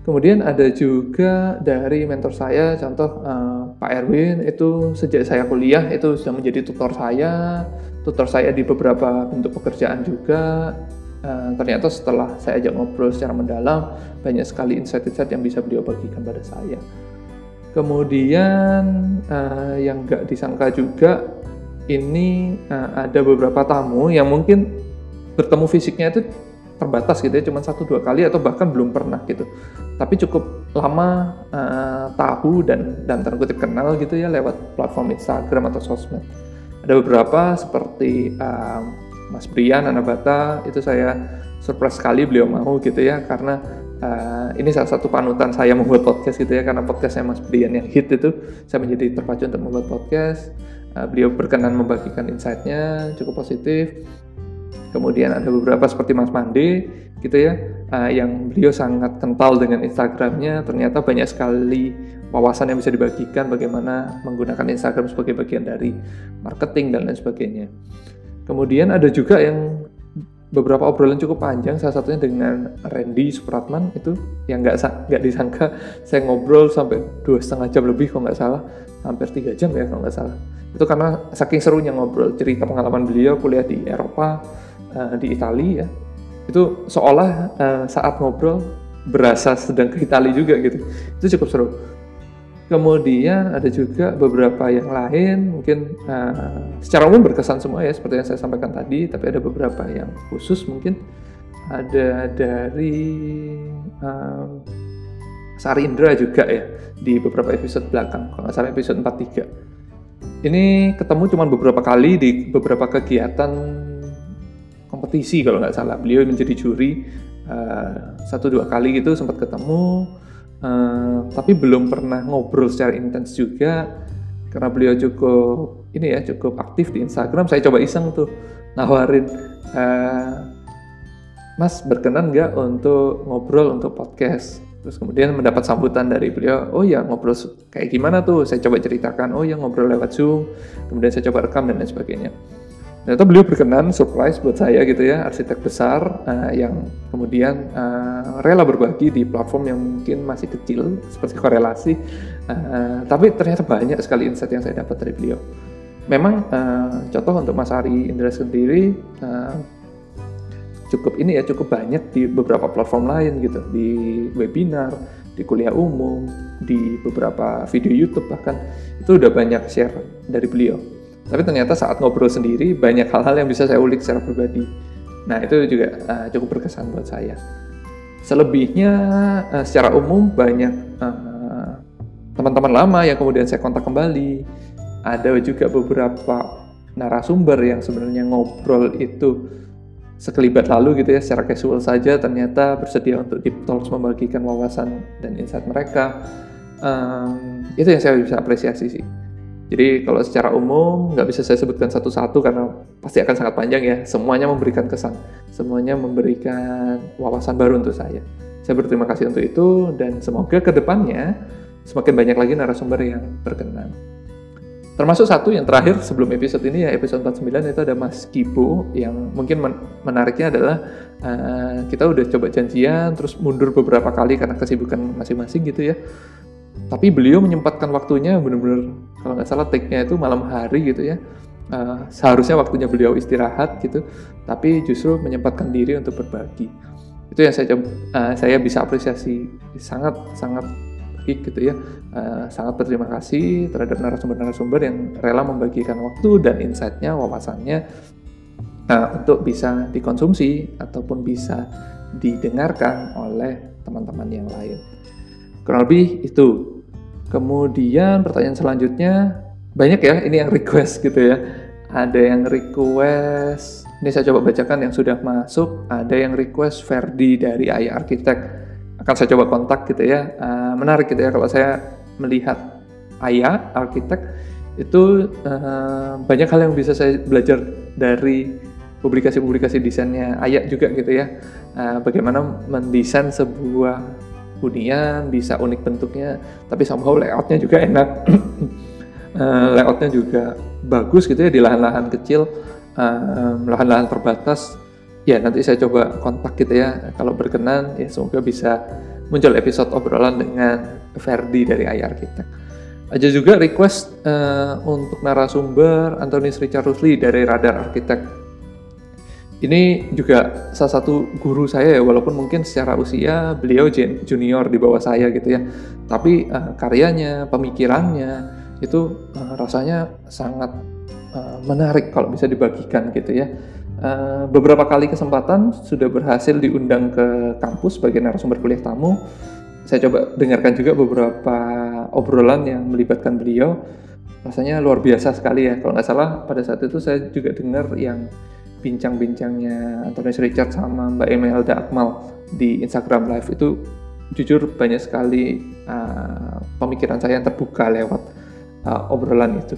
B: Kemudian ada juga dari mentor saya, contoh uh, Pak Erwin itu sejak saya kuliah itu sudah menjadi tutor saya, tutor saya di beberapa bentuk pekerjaan juga. Uh, ternyata setelah saya ajak ngobrol secara mendalam, banyak sekali insight-insight yang bisa beliau bagikan pada saya. Kemudian uh, yang nggak disangka juga ini uh, ada beberapa tamu yang mungkin bertemu fisiknya itu terbatas gitu ya, cuma satu dua kali atau bahkan belum pernah gitu. Tapi cukup lama uh, tahu dan dan terkutip kenal gitu ya lewat platform Instagram atau sosmed. Ada beberapa seperti uh, Mas Brian Anabata itu saya surprise sekali beliau mau gitu ya karena uh, ini salah satu panutan saya membuat podcast gitu ya karena podcastnya Mas Brian yang hit itu saya menjadi terpacu untuk membuat podcast. Uh, beliau berkenan membagikan insightnya cukup positif Kemudian ada beberapa seperti Mas Mande gitu ya, uh, yang beliau sangat kental dengan Instagramnya. Ternyata banyak sekali wawasan yang bisa dibagikan bagaimana menggunakan Instagram sebagai bagian dari marketing dan lain sebagainya. Kemudian ada juga yang beberapa obrolan cukup panjang, salah satunya dengan Randy Supratman itu yang nggak nggak disangka saya ngobrol sampai dua setengah jam lebih kalau nggak salah, hampir tiga jam ya kalau nggak salah. Itu karena saking serunya ngobrol cerita pengalaman beliau kuliah di Eropa, uh, di Italia ya. Itu seolah uh, saat ngobrol berasa sedang ke Italia juga gitu. Itu cukup seru. Kemudian ada juga beberapa yang lain mungkin uh, secara umum berkesan semua ya seperti yang saya sampaikan tadi tapi ada beberapa yang khusus mungkin. Ada dari um, Sari Indra juga ya di beberapa episode belakang kalau nggak salah episode 43 ini ketemu cuma beberapa kali di beberapa kegiatan kompetisi kalau nggak salah. Beliau menjadi juri uh, satu dua kali gitu sempat ketemu uh, tapi belum pernah ngobrol secara intens juga karena beliau cukup ini ya cukup aktif di Instagram. Saya coba iseng tuh nawarin uh, Mas berkenan nggak untuk ngobrol untuk podcast? Terus kemudian mendapat sambutan dari beliau oh ya ngobrol kayak gimana tuh? Saya coba ceritakan oh ya ngobrol lewat zoom. Kemudian saya coba rekam dan lain sebagainya ternyata beliau berkenan surprise buat saya gitu ya arsitek besar uh, yang kemudian uh, rela berbagi di platform yang mungkin masih kecil seperti korelasi. Uh, tapi ternyata banyak sekali insight yang saya dapat dari beliau. Memang uh, contoh untuk Mas Ari Indra sendiri uh, cukup ini ya cukup banyak di beberapa platform lain gitu. Di webinar di kuliah umum di beberapa video YouTube bahkan. Itu udah banyak share dari beliau tapi ternyata saat ngobrol sendiri banyak hal-hal yang bisa saya ulik secara pribadi. Nah itu juga uh, cukup berkesan buat saya. Selebihnya uh, secara umum banyak teman teman-teman lama yang kemudian saya kontak kembali. Ada juga beberapa narasumber yang sebenarnya ngobrol itu sekelibat lalu gitu ya secara casual saja ternyata bersedia untuk deep talks membagikan wawasan dan insight mereka. Um, itu yang saya bisa apresiasi sih. Jadi kalau secara umum nggak bisa saya sebutkan satu-satu karena pasti akan sangat panjang ya. Semuanya memberikan kesan, semuanya memberikan wawasan baru untuk saya. Saya berterima kasih untuk itu dan semoga ke depannya semakin banyak lagi narasumber yang berkenan. Termasuk satu yang terakhir sebelum episode ini ya episode 49 itu ada Mas Kipo yang mungkin menariknya adalah uh, kita udah coba janjian terus mundur beberapa kali karena kesibukan masing-masing gitu ya tapi beliau menyempatkan waktunya benar-benar kalau nggak salah take-nya itu malam hari gitu ya. Uh, seharusnya waktunya beliau istirahat gitu tapi justru menyempatkan diri untuk berbagi. Itu yang saya uh, saya bisa apresiasi. Sangat sangat baik gitu ya. Uh, sangat berterima kasih terhadap narasumber-narasumber yang rela membagikan waktu dan insight-nya wawasannya uh, untuk bisa dikonsumsi ataupun bisa didengarkan oleh teman-teman yang lain kurang lebih itu Kemudian pertanyaan selanjutnya banyak ya ini yang request gitu ya. Ada yang request, ini saya coba bacakan yang sudah masuk. Ada yang request Ferdi dari AI Architect. Akan saya coba kontak gitu ya. Uh, menarik gitu ya kalau saya melihat Aya Architect itu uh, banyak hal yang bisa saya belajar dari publikasi-publikasi desainnya Aya juga gitu ya. Uh, bagaimana mendesain sebuah hunian, bisa unik bentuknya, tapi somehow layoutnya juga enak. uh, layoutnya juga bagus gitu ya di lahan-lahan kecil, lahan-lahan uh, terbatas. Ya nanti saya coba kontak gitu ya, kalau berkenan ya semoga bisa muncul episode obrolan dengan Ferdi dari AI Architect. Ada juga request uh, untuk narasumber Antonis Richard Rusli dari Radar Architect ini juga salah satu guru saya ya walaupun mungkin secara usia beliau junior di bawah saya gitu ya. Tapi uh, karyanya pemikirannya itu uh, rasanya sangat uh, menarik kalau bisa dibagikan gitu ya. Uh, beberapa kali kesempatan sudah berhasil diundang ke kampus sebagai narasumber kuliah tamu. Saya coba dengarkan juga beberapa obrolan yang melibatkan beliau. Rasanya luar biasa sekali ya. Kalau nggak salah pada saat itu saya juga dengar yang bincang-bincangnya Antonius Richard sama Mbak Emelda Akmal di Instagram Live itu jujur banyak sekali uh, pemikiran saya yang terbuka lewat uh, obrolan itu.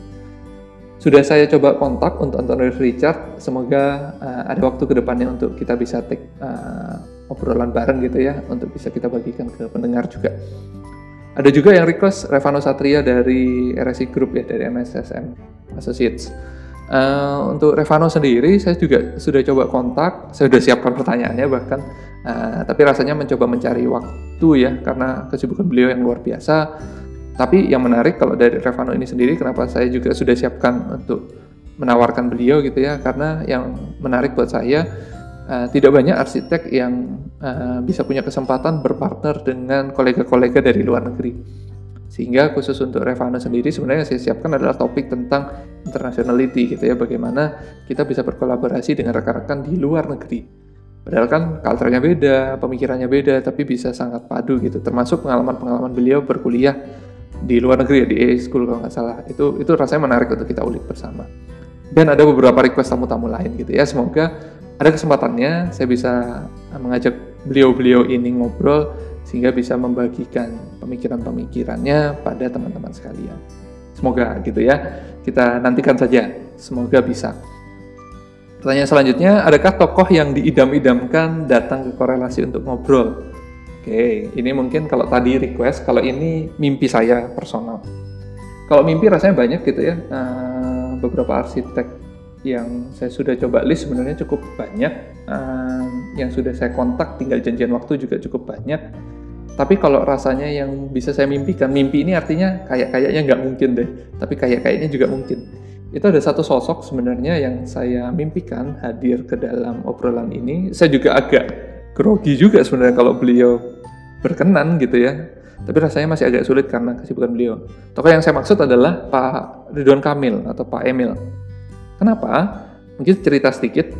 B: Sudah saya coba kontak untuk Antonius Richard, semoga uh, ada waktu ke depannya untuk kita bisa take uh, obrolan bareng gitu ya, untuk bisa kita bagikan ke pendengar juga. Ada juga yang request Revano Satria dari RSI Group ya, dari MSSM Associates Uh, untuk Revano sendiri, saya juga sudah coba kontak, saya sudah siapkan pertanyaannya bahkan, uh, tapi rasanya mencoba mencari waktu ya, karena kesibukan beliau yang luar biasa. Tapi yang menarik kalau dari Revano ini sendiri, kenapa saya juga sudah siapkan untuk menawarkan beliau gitu ya, karena yang menarik buat saya, uh, tidak banyak arsitek yang uh, bisa punya kesempatan berpartner dengan kolega-kolega dari luar negeri. Sehingga khusus untuk Revano sendiri sebenarnya saya siapkan adalah topik tentang internationality gitu ya, bagaimana kita bisa berkolaborasi dengan rekan-rekan di luar negeri. Padahal kan culture-nya beda, pemikirannya beda, tapi bisa sangat padu gitu. Termasuk pengalaman-pengalaman beliau berkuliah di luar negeri ya, di A School kalau nggak salah. Itu itu rasanya menarik untuk kita ulik bersama. Dan ada beberapa request tamu-tamu lain gitu ya. Semoga ada kesempatannya saya bisa mengajak beliau-beliau ini ngobrol sehingga bisa membagikan pemikiran-pemikirannya pada teman-teman sekalian. Semoga gitu ya. Kita nantikan saja. Semoga bisa. Pertanyaan selanjutnya, adakah tokoh yang diidam-idamkan datang ke korelasi untuk ngobrol? Oke, ini mungkin kalau tadi request, kalau ini mimpi saya personal. Kalau mimpi rasanya banyak gitu ya. Uh, beberapa arsitek yang saya sudah coba list sebenarnya cukup banyak um, yang sudah saya kontak tinggal janjian waktu juga cukup banyak tapi kalau rasanya yang bisa saya mimpikan mimpi ini artinya kayak kayaknya nggak mungkin deh tapi kayak kayaknya juga mungkin itu ada satu sosok sebenarnya yang saya mimpikan hadir ke dalam obrolan ini saya juga agak grogi juga sebenarnya kalau beliau berkenan gitu ya tapi rasanya masih agak sulit karena kesibukan beliau. Tokoh yang saya maksud adalah Pak Ridwan Kamil atau Pak Emil. Kenapa? Mungkin cerita sedikit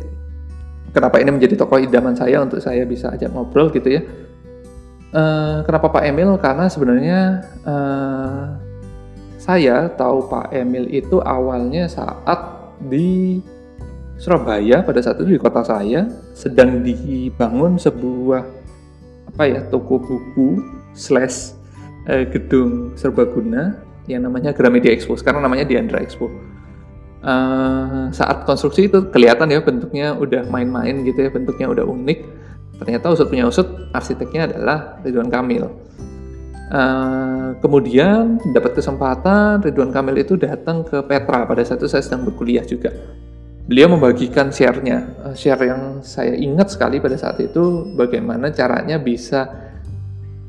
B: kenapa ini menjadi tokoh idaman saya untuk saya bisa ajak ngobrol gitu ya. Uh, kenapa Pak Emil? Karena sebenarnya uh, saya tahu Pak Emil itu awalnya saat di Surabaya pada saat itu di kota saya sedang dibangun sebuah apa ya toko buku slash uh, gedung serbaguna yang namanya Gramedia Expo. Sekarang namanya Diandra Expo. Uh, saat konstruksi itu kelihatan ya bentuknya udah main-main gitu ya, bentuknya udah unik. Ternyata usut punya usut, arsiteknya adalah Ridwan Kamil. Uh, kemudian dapat kesempatan Ridwan Kamil itu datang ke Petra pada saat itu saya sedang berkuliah juga. Beliau membagikan share-nya, share yang saya ingat sekali pada saat itu bagaimana caranya bisa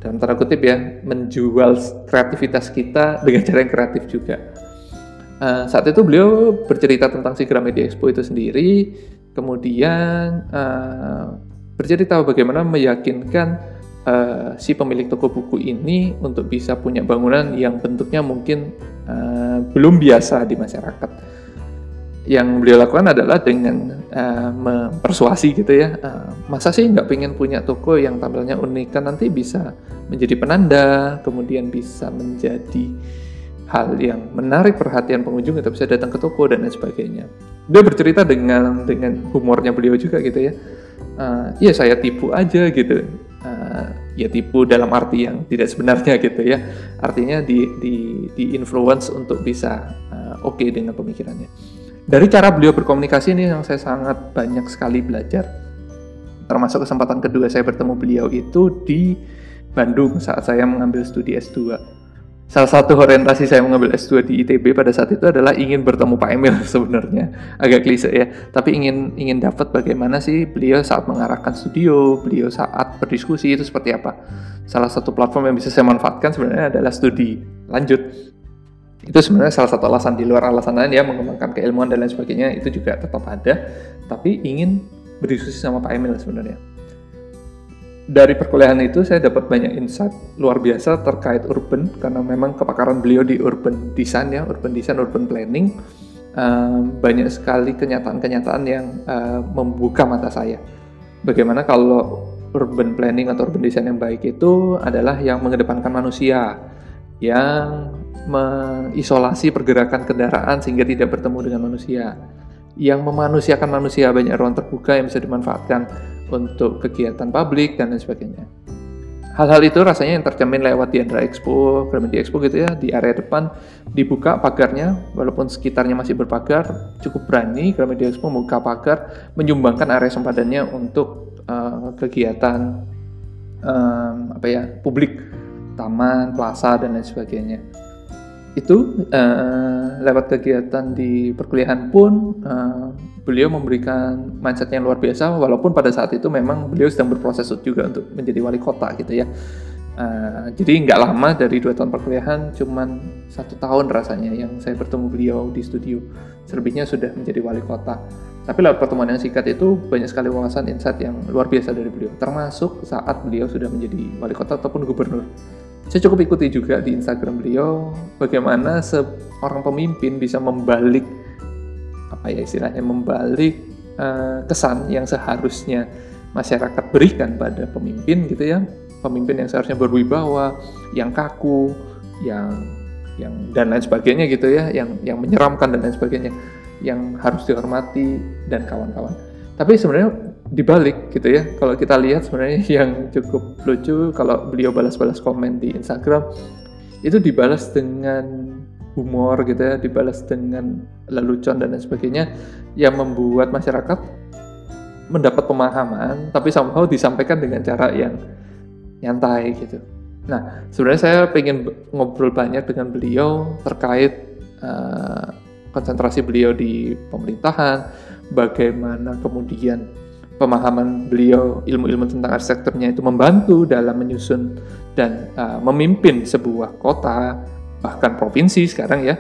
B: dalam tanda kutip ya menjual kreativitas kita dengan cara yang kreatif juga. Uh, saat itu beliau bercerita tentang si Gramedia Expo itu sendiri, kemudian uh, bercerita bagaimana meyakinkan uh, si pemilik toko buku ini untuk bisa punya bangunan yang bentuknya mungkin uh, belum biasa di masyarakat. Yang beliau lakukan adalah dengan uh, mempersuasi gitu ya uh, masa sih nggak pengen punya toko yang tampilnya unik? Kan nanti bisa menjadi penanda kemudian bisa menjadi hal yang menarik perhatian pengunjung atau bisa datang ke toko dan lain sebagainya. Dia bercerita dengan dengan humornya beliau juga gitu ya uh, ya saya tipu aja gitu uh, ya tipu dalam arti yang tidak sebenarnya gitu ya artinya di di di influence untuk bisa uh, oke okay dengan pemikirannya dari cara beliau berkomunikasi ini yang saya sangat banyak sekali belajar. Termasuk kesempatan kedua saya bertemu beliau itu di Bandung saat saya mengambil studi S2. Salah satu orientasi saya mengambil S2 di ITB pada saat itu adalah ingin bertemu Pak Emil sebenarnya. Agak klise ya, tapi ingin ingin dapat bagaimana sih beliau saat mengarahkan studio, beliau saat berdiskusi itu seperti apa. Salah satu platform yang bisa saya manfaatkan sebenarnya adalah studi lanjut itu sebenarnya salah satu alasan di luar alasan lain ya mengembangkan keilmuan dan lain sebagainya itu juga tetap ada tapi ingin berdiskusi sama Pak Emil sebenarnya dari perkuliahan itu saya dapat banyak insight luar biasa terkait urban karena memang kepakaran beliau di urban design ya urban design urban planning um, banyak sekali kenyataan-kenyataan yang uh, membuka mata saya bagaimana kalau urban planning atau urban design yang baik itu adalah yang mengedepankan manusia yang mengisolasi pergerakan kendaraan sehingga tidak bertemu dengan manusia. Yang memanusiakan manusia banyak ruang terbuka yang bisa dimanfaatkan untuk kegiatan publik dan lain sebagainya. Hal-hal itu rasanya yang tercermin lewat di Andra Expo, Gramedia Expo gitu ya, di area depan. Dibuka pagarnya, walaupun sekitarnya masih berpagar, cukup berani Gramedia Expo membuka pagar, menyumbangkan area sempadannya untuk uh, kegiatan um, apa ya publik, taman, plaza dan lain sebagainya itu uh, lewat kegiatan di perkuliahan pun uh, beliau memberikan mindset yang luar biasa walaupun pada saat itu memang beliau sedang berproses juga untuk menjadi wali kota gitu ya. Uh, jadi nggak lama dari dua tahun perkuliahan cuman satu tahun rasanya yang saya bertemu beliau di studio. Selebihnya sudah menjadi wali kota. Tapi lewat pertemuan yang singkat itu banyak sekali wawasan insight yang luar biasa dari beliau. Termasuk saat beliau sudah menjadi wali kota ataupun gubernur saya cukup ikuti juga di Instagram beliau bagaimana seorang pemimpin bisa membalik apa ya istilahnya membalik uh, kesan yang seharusnya masyarakat berikan pada pemimpin gitu ya. Pemimpin yang seharusnya berwibawa yang kaku yang yang dan lain sebagainya gitu ya yang yang menyeramkan dan lain sebagainya yang harus dihormati dan kawan-kawan. Tapi sebenarnya dibalik gitu ya. Kalau kita lihat sebenarnya yang cukup lucu kalau beliau balas-balas komen di Instagram itu dibalas dengan humor gitu ya, dibalas dengan lelucon dan lain sebagainya yang membuat masyarakat mendapat pemahaman tapi somehow disampaikan dengan cara yang nyantai gitu. Nah, sebenarnya saya pengen ngobrol banyak dengan beliau terkait uh, konsentrasi beliau di pemerintahan, bagaimana kemudian pemahaman beliau ilmu-ilmu tentang arsitekturnya itu membantu dalam menyusun dan uh, memimpin sebuah kota bahkan provinsi sekarang ya.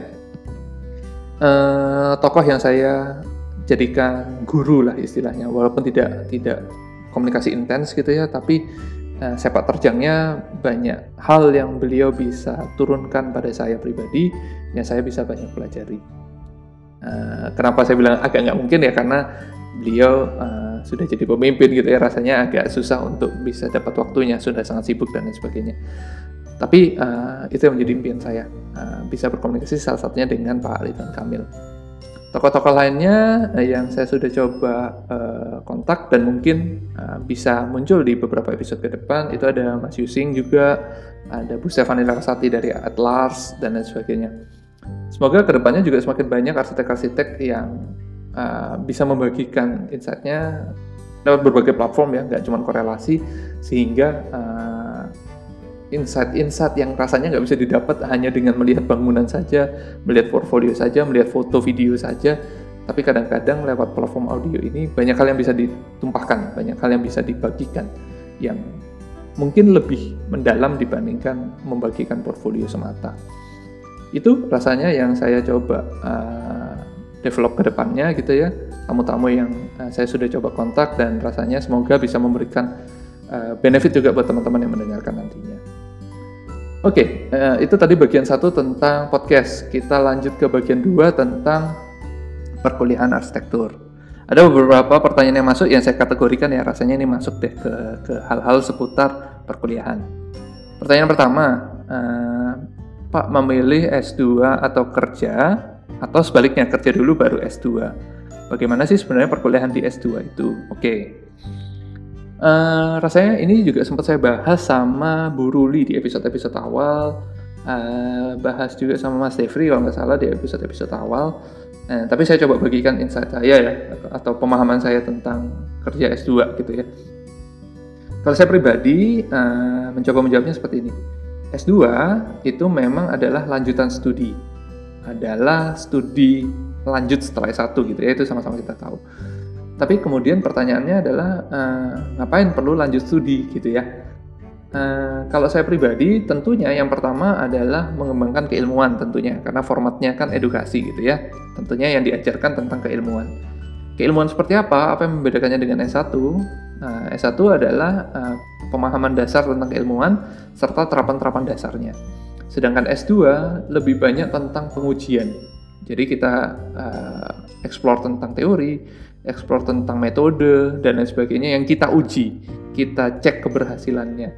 B: Uh, tokoh yang saya jadikan guru lah istilahnya walaupun tidak tidak komunikasi intens gitu ya tapi uh, sepak terjangnya banyak hal yang beliau bisa turunkan pada saya pribadi yang saya bisa banyak pelajari. Uh, kenapa saya bilang agak nggak mungkin ya karena beliau uh, sudah jadi pemimpin gitu ya rasanya agak susah untuk bisa dapat waktunya sudah sangat sibuk dan lain sebagainya. Tapi uh, itu yang menjadi impian saya uh, bisa berkomunikasi salah satunya dengan Pak Ridwan Kamil. Tokoh-tokoh lainnya uh, yang saya sudah coba uh, kontak dan mungkin uh, bisa muncul di beberapa episode ke depan itu ada Mas Yusing juga ada Bu Stefani Larasati dari Atlas dan lain sebagainya. Semoga ke depannya juga semakin banyak arsitek-arsitek yang uh, bisa membagikan insightnya lewat berbagai platform ya, nggak cuma korelasi, sehingga uh, insight-insight yang rasanya nggak bisa didapat hanya dengan melihat bangunan saja, melihat portfolio saja, melihat foto video saja, tapi kadang-kadang lewat platform audio ini banyak hal yang bisa ditumpahkan, banyak hal yang bisa dibagikan, yang mungkin lebih mendalam dibandingkan membagikan portfolio semata. Itu rasanya yang saya coba uh, develop ke depannya gitu ya tamu-tamu yang uh, saya sudah coba kontak dan rasanya semoga bisa memberikan uh, benefit juga buat teman-teman yang mendengarkan nantinya. Oke, okay, uh, itu tadi bagian satu tentang podcast. Kita lanjut ke bagian dua tentang perkuliahan arsitektur. Ada beberapa pertanyaan yang masuk yang saya kategorikan ya rasanya ini masuk deh ke ke hal-hal seputar perkuliahan. Pertanyaan pertama, uh, Pak memilih S2 atau kerja atau sebaliknya kerja dulu baru S2. Bagaimana sih sebenarnya perkuliahan di S2 itu? Oke. Okay. Uh, eh, rasanya ini juga sempat saya bahas sama Bu Ruli di episode-episode awal, uh, bahas juga sama Mas Devri kalau nggak salah di episode-episode awal. Uh, tapi saya coba bagikan insight saya ya, atau pemahaman saya tentang kerja S2 gitu ya. Kalau saya pribadi uh, mencoba menjawabnya seperti ini. S2 itu memang adalah lanjutan studi adalah studi lanjut setelah S1 gitu ya itu sama-sama kita tahu. Tapi kemudian pertanyaannya adalah uh, ngapain perlu lanjut studi gitu ya? Uh, kalau saya pribadi tentunya yang pertama adalah mengembangkan keilmuan tentunya karena formatnya kan edukasi gitu ya. Tentunya yang diajarkan tentang keilmuan. Keilmuan seperti apa? Apa yang membedakannya dengan S1? Nah, S1 adalah uh, pemahaman dasar tentang keilmuan serta terapan-terapan dasarnya. Sedangkan S2 lebih banyak tentang pengujian. Jadi kita uh, explore tentang teori, explore tentang metode dan lain sebagainya yang kita uji, kita cek keberhasilannya,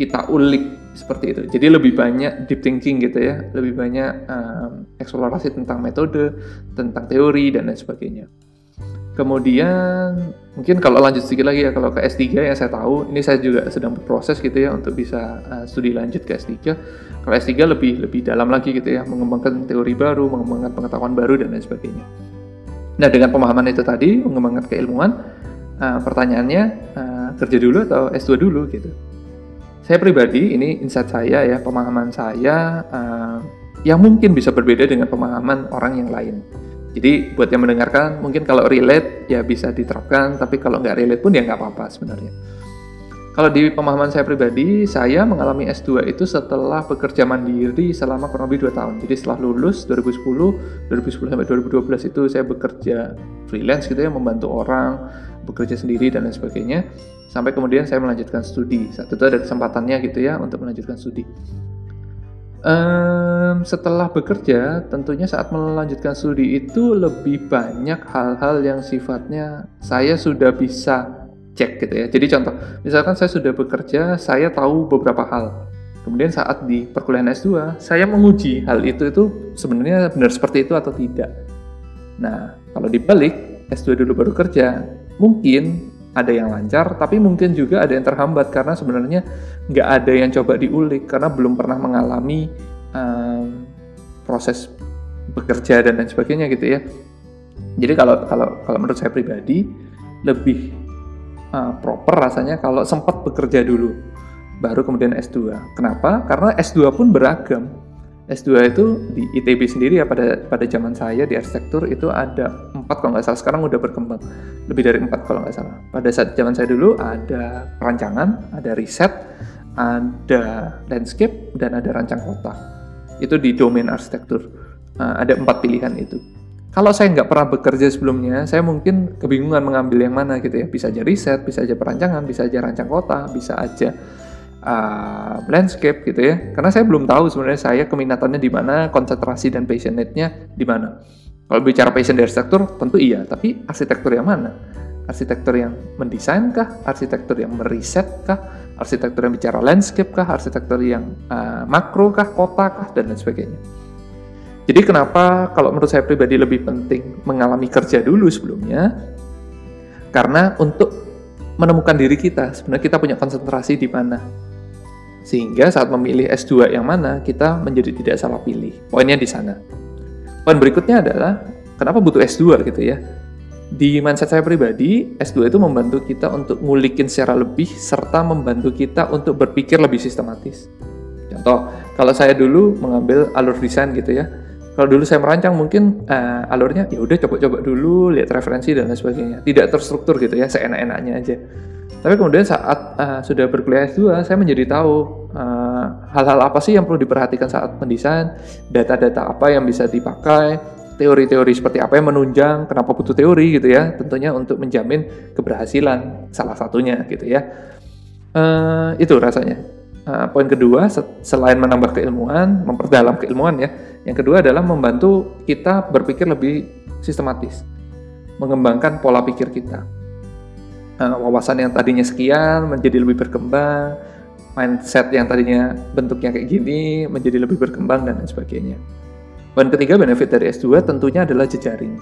B: kita ulik seperti itu. Jadi lebih banyak deep thinking gitu ya, lebih banyak um, eksplorasi tentang metode, tentang teori dan lain sebagainya. Kemudian mungkin kalau lanjut sedikit lagi ya kalau ke S3 yang saya tahu ini saya juga sedang berproses gitu ya untuk bisa uh, studi lanjut ke S3. Kalau S3 lebih lebih dalam lagi gitu ya, mengembangkan teori baru, mengembangkan pengetahuan baru dan lain sebagainya. Nah, dengan pemahaman itu tadi, mengembangkan keilmuan, uh, pertanyaannya uh, kerja dulu atau S2 dulu gitu. Saya pribadi ini insight saya ya, pemahaman saya uh, yang mungkin bisa berbeda dengan pemahaman orang yang lain. Jadi buat yang mendengarkan mungkin kalau relate ya bisa diterapkan, tapi kalau nggak relate pun ya nggak apa-apa sebenarnya. Kalau di pemahaman saya pribadi, saya mengalami S2 itu setelah bekerja mandiri selama kurang lebih 2 tahun. Jadi setelah lulus 2010, 2010 sampai 2012 itu saya bekerja freelance gitu ya, membantu orang, bekerja sendiri dan lain sebagainya. Sampai kemudian saya melanjutkan studi. Saat itu ada kesempatannya gitu ya untuk melanjutkan studi. Um, setelah bekerja, tentunya saat melanjutkan studi itu lebih banyak hal-hal yang sifatnya saya sudah bisa cek gitu ya. Jadi contoh, misalkan saya sudah bekerja, saya tahu beberapa hal. Kemudian saat di perkuliahan S2, saya menguji hal itu itu sebenarnya benar seperti itu atau tidak. Nah, kalau dibalik, S2 dulu baru kerja, mungkin ada yang lancar, tapi mungkin juga ada yang terhambat karena sebenarnya nggak ada yang coba diulik karena belum pernah mengalami um, proses bekerja dan lain sebagainya gitu ya. Jadi kalau kalau kalau menurut saya pribadi lebih uh, proper rasanya kalau sempat bekerja dulu baru kemudian S2. Kenapa? Karena S2 pun beragam. S2 itu di ITB sendiri ya pada pada zaman saya di arsitektur itu ada empat kalau nggak salah. Sekarang udah berkembang. Lebih dari empat kalau nggak salah. Pada saat zaman saya dulu ada perancangan ada riset ada landscape dan ada rancang kota. Itu di domain arsitektur. Uh, ada empat pilihan itu. Kalau saya nggak pernah bekerja sebelumnya saya mungkin kebingungan mengambil yang mana gitu ya. Bisa aja riset bisa aja perancangan bisa aja rancang kota bisa aja uh, landscape gitu ya. Karena saya belum tahu sebenarnya saya keminatannya di mana, konsentrasi dan passionate-nya di mana. Kalau bicara passion di arsitektur, tentu iya, tapi arsitektur yang mana? Arsitektur yang mendesain kah? Arsitektur yang meriset kah? Arsitektur yang bicara landscape kah? Arsitektur yang uh, makro kah? Kota kah? Dan lain sebagainya. Jadi kenapa kalau menurut saya pribadi lebih penting mengalami kerja dulu sebelumnya? Karena untuk menemukan diri kita, sebenarnya kita punya konsentrasi di mana sehingga saat memilih S2 yang mana, kita menjadi tidak salah pilih. Poinnya di sana. Poin berikutnya adalah, kenapa butuh S2 gitu ya? Di mindset saya pribadi, S2 itu membantu kita untuk ngulikin secara lebih, serta membantu kita untuk berpikir lebih sistematis. Contoh, kalau saya dulu mengambil alur desain gitu ya, kalau dulu saya merancang mungkin uh, alurnya ya udah coba-coba dulu lihat referensi dan lain sebagainya tidak terstruktur gitu ya seenak-enaknya aja tapi kemudian saat uh, sudah berkuliah S2, saya menjadi tahu eh, hal-hal uh, apa sih yang perlu diperhatikan saat mendesain, data-data apa yang bisa dipakai, teori-teori seperti apa yang menunjang, kenapa butuh teori gitu ya, tentunya untuk menjamin keberhasilan salah satunya gitu ya. Uh, itu rasanya. Uh, poin kedua, selain menambah keilmuan, memperdalam keilmuan ya, yang kedua adalah membantu kita berpikir lebih sistematis, mengembangkan pola pikir kita uh, wawasan yang tadinya sekian menjadi lebih berkembang, mindset yang tadinya bentuknya kayak gini menjadi lebih berkembang dan lain sebagainya. Poin ketiga benefit dari S2 tentunya adalah jejaring.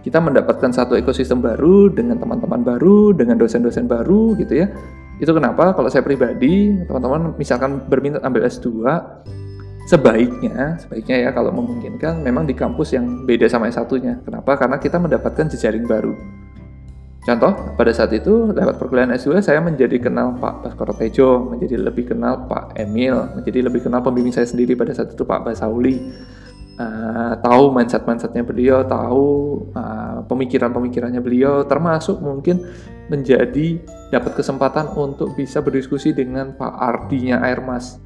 B: Kita mendapatkan satu ekosistem baru dengan teman-teman baru, dengan dosen-dosen baru gitu ya. Itu kenapa kalau saya pribadi, teman-teman misalkan berminat ambil S2, sebaiknya, sebaiknya ya kalau memungkinkan memang di kampus yang beda sama S1-nya. Kenapa? Karena kita mendapatkan jejaring baru Contoh, pada saat itu lewat perkuliahan S2 saya menjadi kenal Pak Baskoro Tejo, menjadi lebih kenal Pak Emil, menjadi lebih kenal pembimbing saya sendiri pada saat itu Pak Basauli. Uh, tahu mindset-mindsetnya beliau, tahu uh, pemikiran-pemikirannya beliau, termasuk mungkin menjadi dapat kesempatan untuk bisa berdiskusi dengan Pak Ardi-nya Airmas.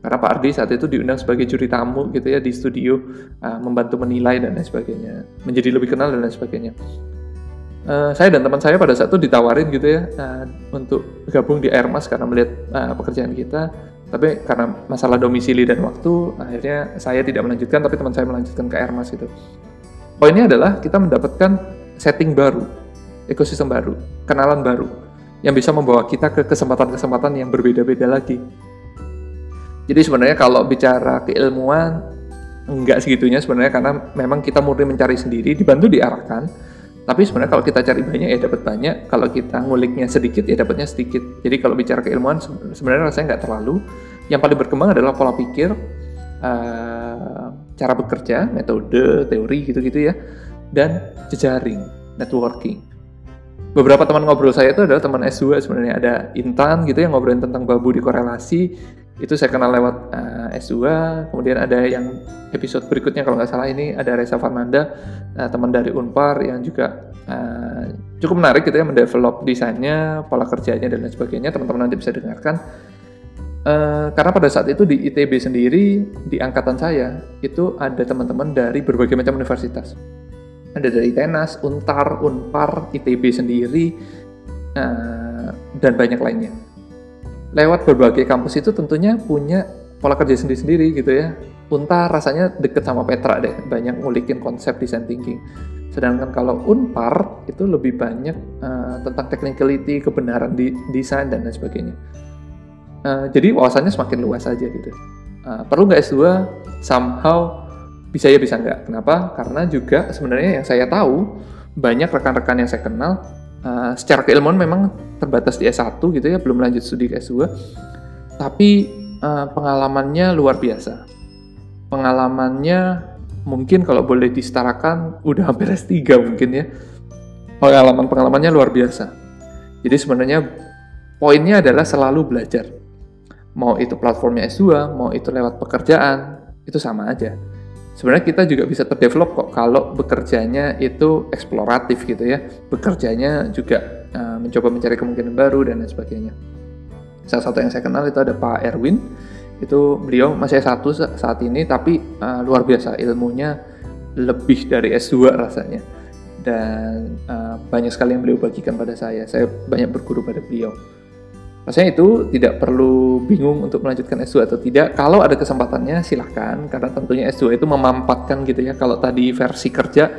B: Karena Pak Ardi saat itu diundang sebagai juri tamu gitu ya di studio, uh, membantu menilai dan lain sebagainya, menjadi lebih kenal dan lain sebagainya. Uh, saya dan teman saya pada saat itu ditawarin gitu ya uh, untuk gabung di Airmas karena melihat uh, pekerjaan kita. Tapi karena masalah domisili dan waktu akhirnya saya tidak melanjutkan tapi teman saya melanjutkan ke Airmas itu. Poinnya adalah kita mendapatkan setting baru ekosistem baru kenalan baru yang bisa membawa kita ke kesempatan-kesempatan yang berbeda-beda lagi jadi sebenarnya kalau bicara keilmuan enggak segitunya sebenarnya karena memang kita murni mencari sendiri dibantu diarahkan tapi sebenarnya kalau kita cari banyak ya dapat banyak, kalau kita nguliknya sedikit ya dapatnya sedikit. Jadi kalau bicara keilmuan sebenarnya rasanya nggak terlalu. Yang paling berkembang adalah pola pikir, uh, cara bekerja, metode, teori gitu-gitu ya, dan jejaring, networking. Beberapa teman ngobrol saya itu adalah teman S2 sebenarnya ada Intan gitu yang ngobrolin tentang babu di korelasi itu saya kenal lewat uh, eh, S2 kemudian ada yang episode berikutnya kalau nggak salah ini ada Reza Farnanda uh, teman dari Unpar yang juga uh, cukup menarik gitu ya mendevelop desainnya pola kerjanya dan lain sebagainya. Teman-teman nanti bisa dengarkan. Uh, karena pada saat itu di ITB sendiri di angkatan saya itu ada teman-teman dari berbagai macam universitas. Ada dari Tenas, Untar, Unpar, ITB sendiri uh, dan banyak lainnya lewat berbagai kampus itu tentunya punya pola kerja sendiri-sendiri gitu ya. Untar rasanya deket sama Petra deh, banyak ngulikin konsep design thinking. Sedangkan kalau Unpar itu lebih banyak uh, tentang technicality, kebenaran di desain dan lain sebagainya. Uh, jadi wawasannya semakin luas aja gitu. Uh, perlu nggak S2? Somehow bisa ya bisa nggak. Kenapa? Karena juga sebenarnya yang saya tahu banyak rekan-rekan yang saya kenal uh, secara keilmuan memang terbatas di S1 gitu ya, belum lanjut studi ke S2. Tapi uh, pengalamannya luar biasa. Pengalamannya mungkin kalau boleh disetarakan udah hampir S3 mungkin ya. Pengalaman-pengalamannya luar biasa. Jadi sebenarnya poinnya adalah selalu belajar. Mau itu platformnya S2, mau itu lewat pekerjaan, itu sama aja sebenarnya kita juga bisa terdevelop kok kalau bekerjanya itu eksploratif gitu ya. Bekerjanya juga uh, mencoba mencari kemungkinan baru dan lain sebagainya. Salah satu yang saya kenal itu ada Pak Erwin. Itu beliau masih satu saat ini tapi uh, luar biasa ilmunya lebih dari S2 rasanya. Dan uh, banyak sekali yang beliau bagikan pada saya. Saya banyak berguru pada beliau Rasanya itu tidak perlu bingung untuk melanjutkan S2 atau tidak. Kalau ada kesempatannya silahkan, karena tentunya S2 itu memampatkan gitu ya. Kalau tadi versi kerja,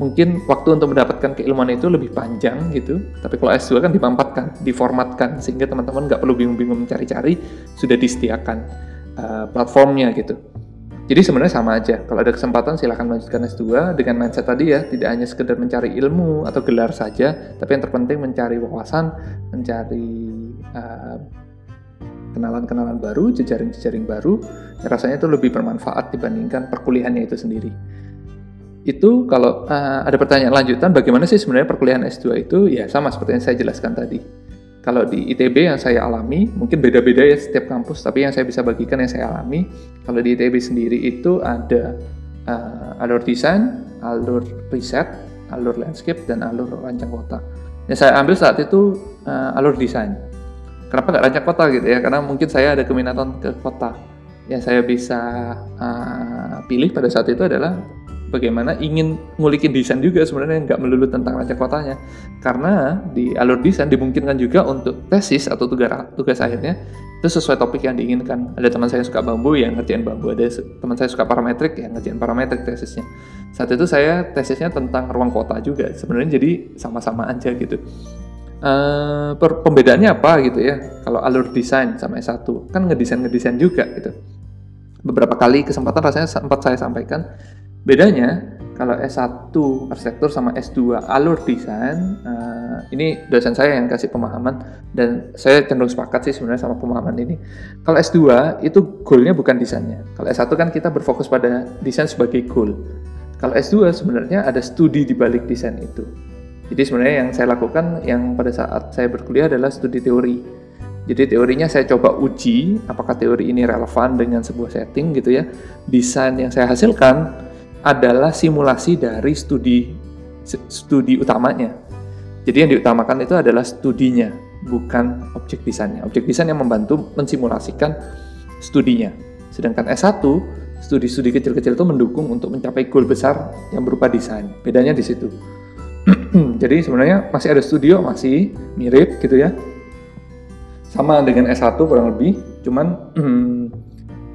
B: mungkin waktu untuk mendapatkan keilmuan itu lebih panjang gitu. Tapi kalau S2 kan dimampatkan, diformatkan, sehingga teman-teman nggak perlu bingung-bingung mencari-cari, sudah disediakan uh, platformnya gitu. Jadi sebenarnya sama aja. Kalau ada kesempatan silahkan melanjutkan S2 dengan mindset tadi ya, tidak hanya sekedar mencari ilmu atau gelar saja, tapi yang terpenting mencari wawasan, mencari kenalan-kenalan baru, jejaring-jejaring baru, rasanya itu lebih bermanfaat dibandingkan perkuliahannya itu sendiri. Itu kalau uh, ada pertanyaan lanjutan, bagaimana sih sebenarnya perkuliahan S2 itu? Ya sama seperti yang saya jelaskan tadi kalau di ITB yang saya alami, mungkin beda-beda ya setiap kampus, tapi yang saya bisa bagikan yang saya alami, kalau di ITB sendiri itu ada uh, alur desain, alur riset, alur landscape, dan alur rancang kota. Yang saya ambil saat itu uh, alur desain. Kenapa nggak rancang kota gitu ya? Karena mungkin saya ada keminatan ke kota. Yang saya bisa uh, pilih pada saat itu adalah bagaimana ingin ngulikin desain juga sebenarnya nggak melulu tentang rancang kotanya. Karena di alur desain dimungkinkan juga untuk tesis atau tugas tugas akhirnya itu sesuai topik yang diinginkan. Ada teman saya suka bambu yang ngerjain bambu. Ada teman saya suka parametrik yang ngerjain parametrik tesisnya. Saat itu saya tesisnya tentang ruang kota juga. Sebenarnya jadi sama-sama aja gitu Uh, pembedaannya apa gitu ya kalau alur desain sama S1 kan ngedesain ngedesain juga gitu beberapa kali kesempatan rasanya sempat saya sampaikan Bedanya kalau S1 arsitektur sama S2 alur desain, uh, ini dosen saya yang kasih pemahaman dan saya cenderung sepakat sih sebenarnya sama pemahaman ini. Kalau S2 itu goalnya bukan desainnya. Kalau S1 kan kita berfokus pada desain sebagai goal. Kalau S2 sebenarnya ada studi di balik desain itu. Jadi sebenarnya yang saya lakukan yang pada saat saya berkuliah adalah studi teori. Jadi teorinya saya coba uji apakah teori ini relevan dengan sebuah setting gitu ya. Desain yang saya hasilkan adalah simulasi dari studi studi utamanya. Jadi yang diutamakan itu adalah studinya, bukan objek desainnya. Objek desain yang membantu mensimulasikan studinya. Sedangkan S1, studi-studi kecil-kecil itu mendukung untuk mencapai goal besar yang berupa desain. Bedanya di situ. Jadi sebenarnya masih ada studio, masih mirip gitu ya. Sama dengan S1 kurang lebih, cuman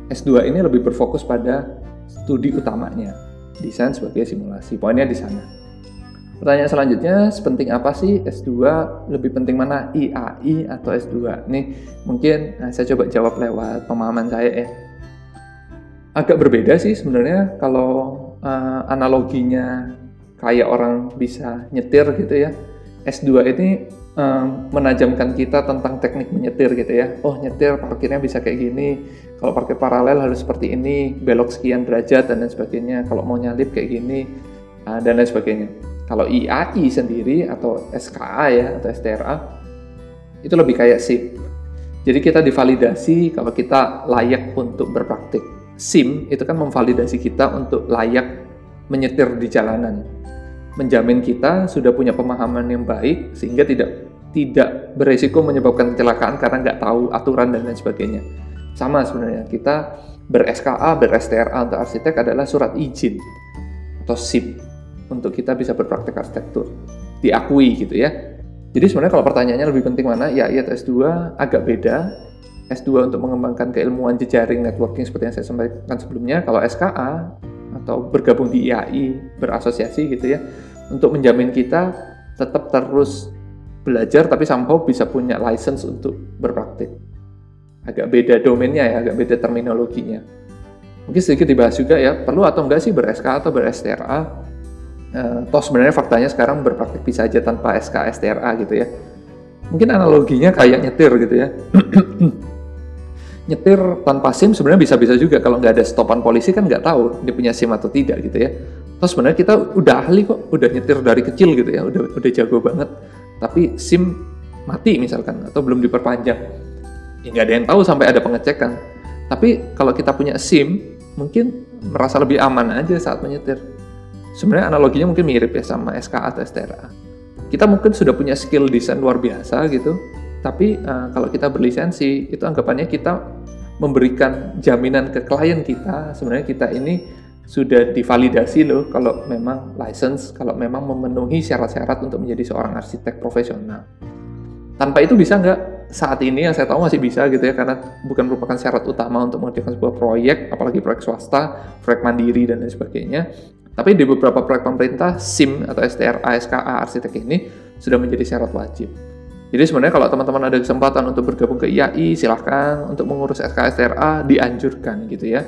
B: S2 ini lebih berfokus pada studi utamanya desain sebagai simulasi. Poinnya di sana. Pertanyaan selanjutnya, sepenting apa sih S2? Lebih penting mana IAI atau S2? Nih, mungkin nah, saya coba jawab lewat pemahaman saya ya. Agak berbeda sih sebenarnya kalau uh, analoginya kayak orang bisa nyetir gitu ya. S2 ini um, menajamkan kita tentang teknik menyetir gitu ya. Oh nyetir parkirnya bisa kayak gini, kalau parkir paralel harus seperti ini, belok sekian derajat dan lain sebagainya. Kalau mau nyalip kayak gini uh, dan lain sebagainya. Kalau IAI sendiri atau SKA ya atau STRA itu lebih kayak SIM. Jadi kita divalidasi kalau kita layak untuk berpraktik. SIM itu kan memvalidasi kita untuk layak menyetir di jalanan. Menjamin kita sudah punya pemahaman yang baik sehingga tidak tidak beresiko menyebabkan kecelakaan karena nggak tahu aturan dan lain sebagainya. Sama sebenarnya, kita ber-SKA, ber-STRA untuk arsitek adalah surat izin atau SIP untuk kita bisa berpraktek arsitektur. Diakui gitu ya. Jadi sebenarnya kalau pertanyaannya lebih penting mana, ya iya S2 agak beda. S2 untuk mengembangkan keilmuan jejaring networking seperti yang saya sampaikan sebelumnya. Kalau SKA atau bergabung di IAI, berasosiasi gitu ya, untuk menjamin kita tetap terus belajar tapi somehow bisa punya license untuk berpraktik agak beda domainnya ya, agak beda terminologinya. Mungkin sedikit dibahas juga ya, perlu atau enggak sih ber-SK atau ber-STRA? Uh, toh sebenarnya faktanya sekarang berpraktik bisa aja tanpa SK STRA gitu ya. Mungkin analoginya kayak nyetir gitu ya. nyetir tanpa SIM sebenarnya bisa-bisa juga kalau nggak ada stopan polisi kan nggak tahu dia punya SIM atau tidak gitu ya. Toh sebenarnya kita udah ahli kok, udah nyetir dari kecil gitu ya, udah udah jago banget. Tapi SIM mati misalkan atau belum diperpanjang ya nggak ada yang tahu sampai ada pengecekan. Tapi kalau kita punya SIM, mungkin merasa lebih aman aja saat menyetir. Sebenarnya analoginya mungkin mirip ya sama SKA atau STRA. Kita mungkin sudah punya skill desain luar biasa gitu, tapi uh, kalau kita berlisensi itu anggapannya kita memberikan jaminan ke klien kita sebenarnya kita ini sudah divalidasi loh kalau memang license, kalau memang memenuhi syarat-syarat untuk menjadi seorang arsitek profesional. Tanpa itu bisa nggak? Saat ini yang saya tahu masih bisa gitu ya, karena bukan merupakan syarat utama untuk mengerjakan sebuah proyek, apalagi proyek swasta, proyek mandiri, dan lain sebagainya. Tapi di beberapa proyek pemerintah, SIM atau STRA, SKA, arsitek ini sudah menjadi syarat wajib. Jadi sebenarnya kalau teman-teman ada kesempatan untuk bergabung ke IAI, silahkan untuk mengurus SKA, STRA, dianjurkan gitu ya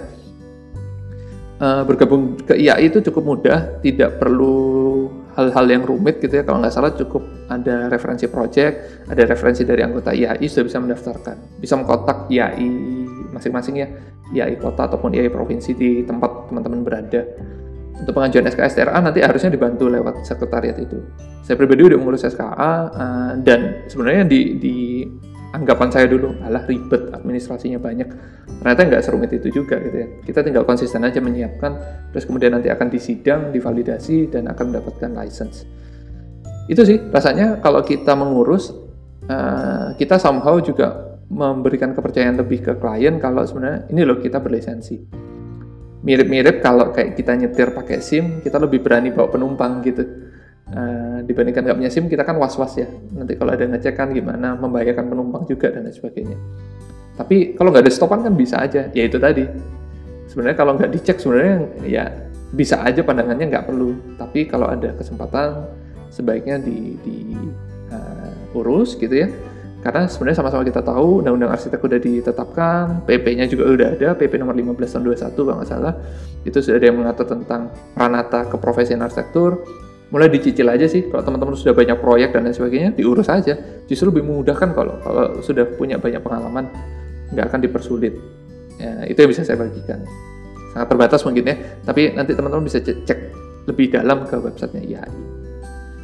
B: uh, bergabung ke IAI itu cukup mudah, tidak perlu hal-hal yang rumit gitu ya. Kalau nggak salah cukup ada referensi project, ada referensi dari anggota IAI sudah bisa mendaftarkan. Bisa mengkotak IAI masing-masing ya, IAI kota ataupun IAI provinsi di tempat teman-teman berada. Untuk pengajuan SKSTRA nanti harusnya dibantu lewat sekretariat itu. Saya pribadi udah mengurus SKA uh, eh, dan sebenarnya di, di anggapan saya dulu, alah ribet administrasinya banyak. Ternyata nggak serumit itu juga gitu ya. Kita tinggal konsisten aja menyiapkan, terus kemudian nanti akan disidang, divalidasi, dan akan mendapatkan license. Itu sih rasanya kalau kita mengurus, uh, kita somehow juga memberikan kepercayaan lebih ke klien kalau sebenarnya ini loh kita berlisensi. Mirip-mirip kalau kayak kita nyetir pakai SIM, kita lebih berani bawa penumpang gitu. Uh, dibandingkan nggak punya SIM kita kan was-was ya. Nanti kalau ada ngecek kan gimana membahayakan penumpang juga dan lain sebagainya. Tapi kalau nggak ada stopan kan bisa aja. Ya itu tadi. Sebenarnya kalau nggak dicek sebenarnya ya bisa aja pandangannya nggak perlu. Tapi kalau ada kesempatan sebaiknya di, di uh, urus gitu ya karena sebenarnya sama-sama kita tahu undang-undang arsitek udah ditetapkan, PP-nya juga udah ada, PP nomor 15 tahun 21 kalau nggak salah, itu sudah ada yang mengatur tentang pranata keprofesian arsitektur, mulai dicicil aja sih kalau teman-teman sudah banyak proyek dan lain sebagainya diurus aja. Justru lebih memudahkan kalau kalau sudah punya banyak pengalaman nggak akan dipersulit. Ya, itu yang bisa saya bagikan. Sangat terbatas mungkin ya tapi nanti teman-teman bisa cek lebih dalam ke websitenya IAI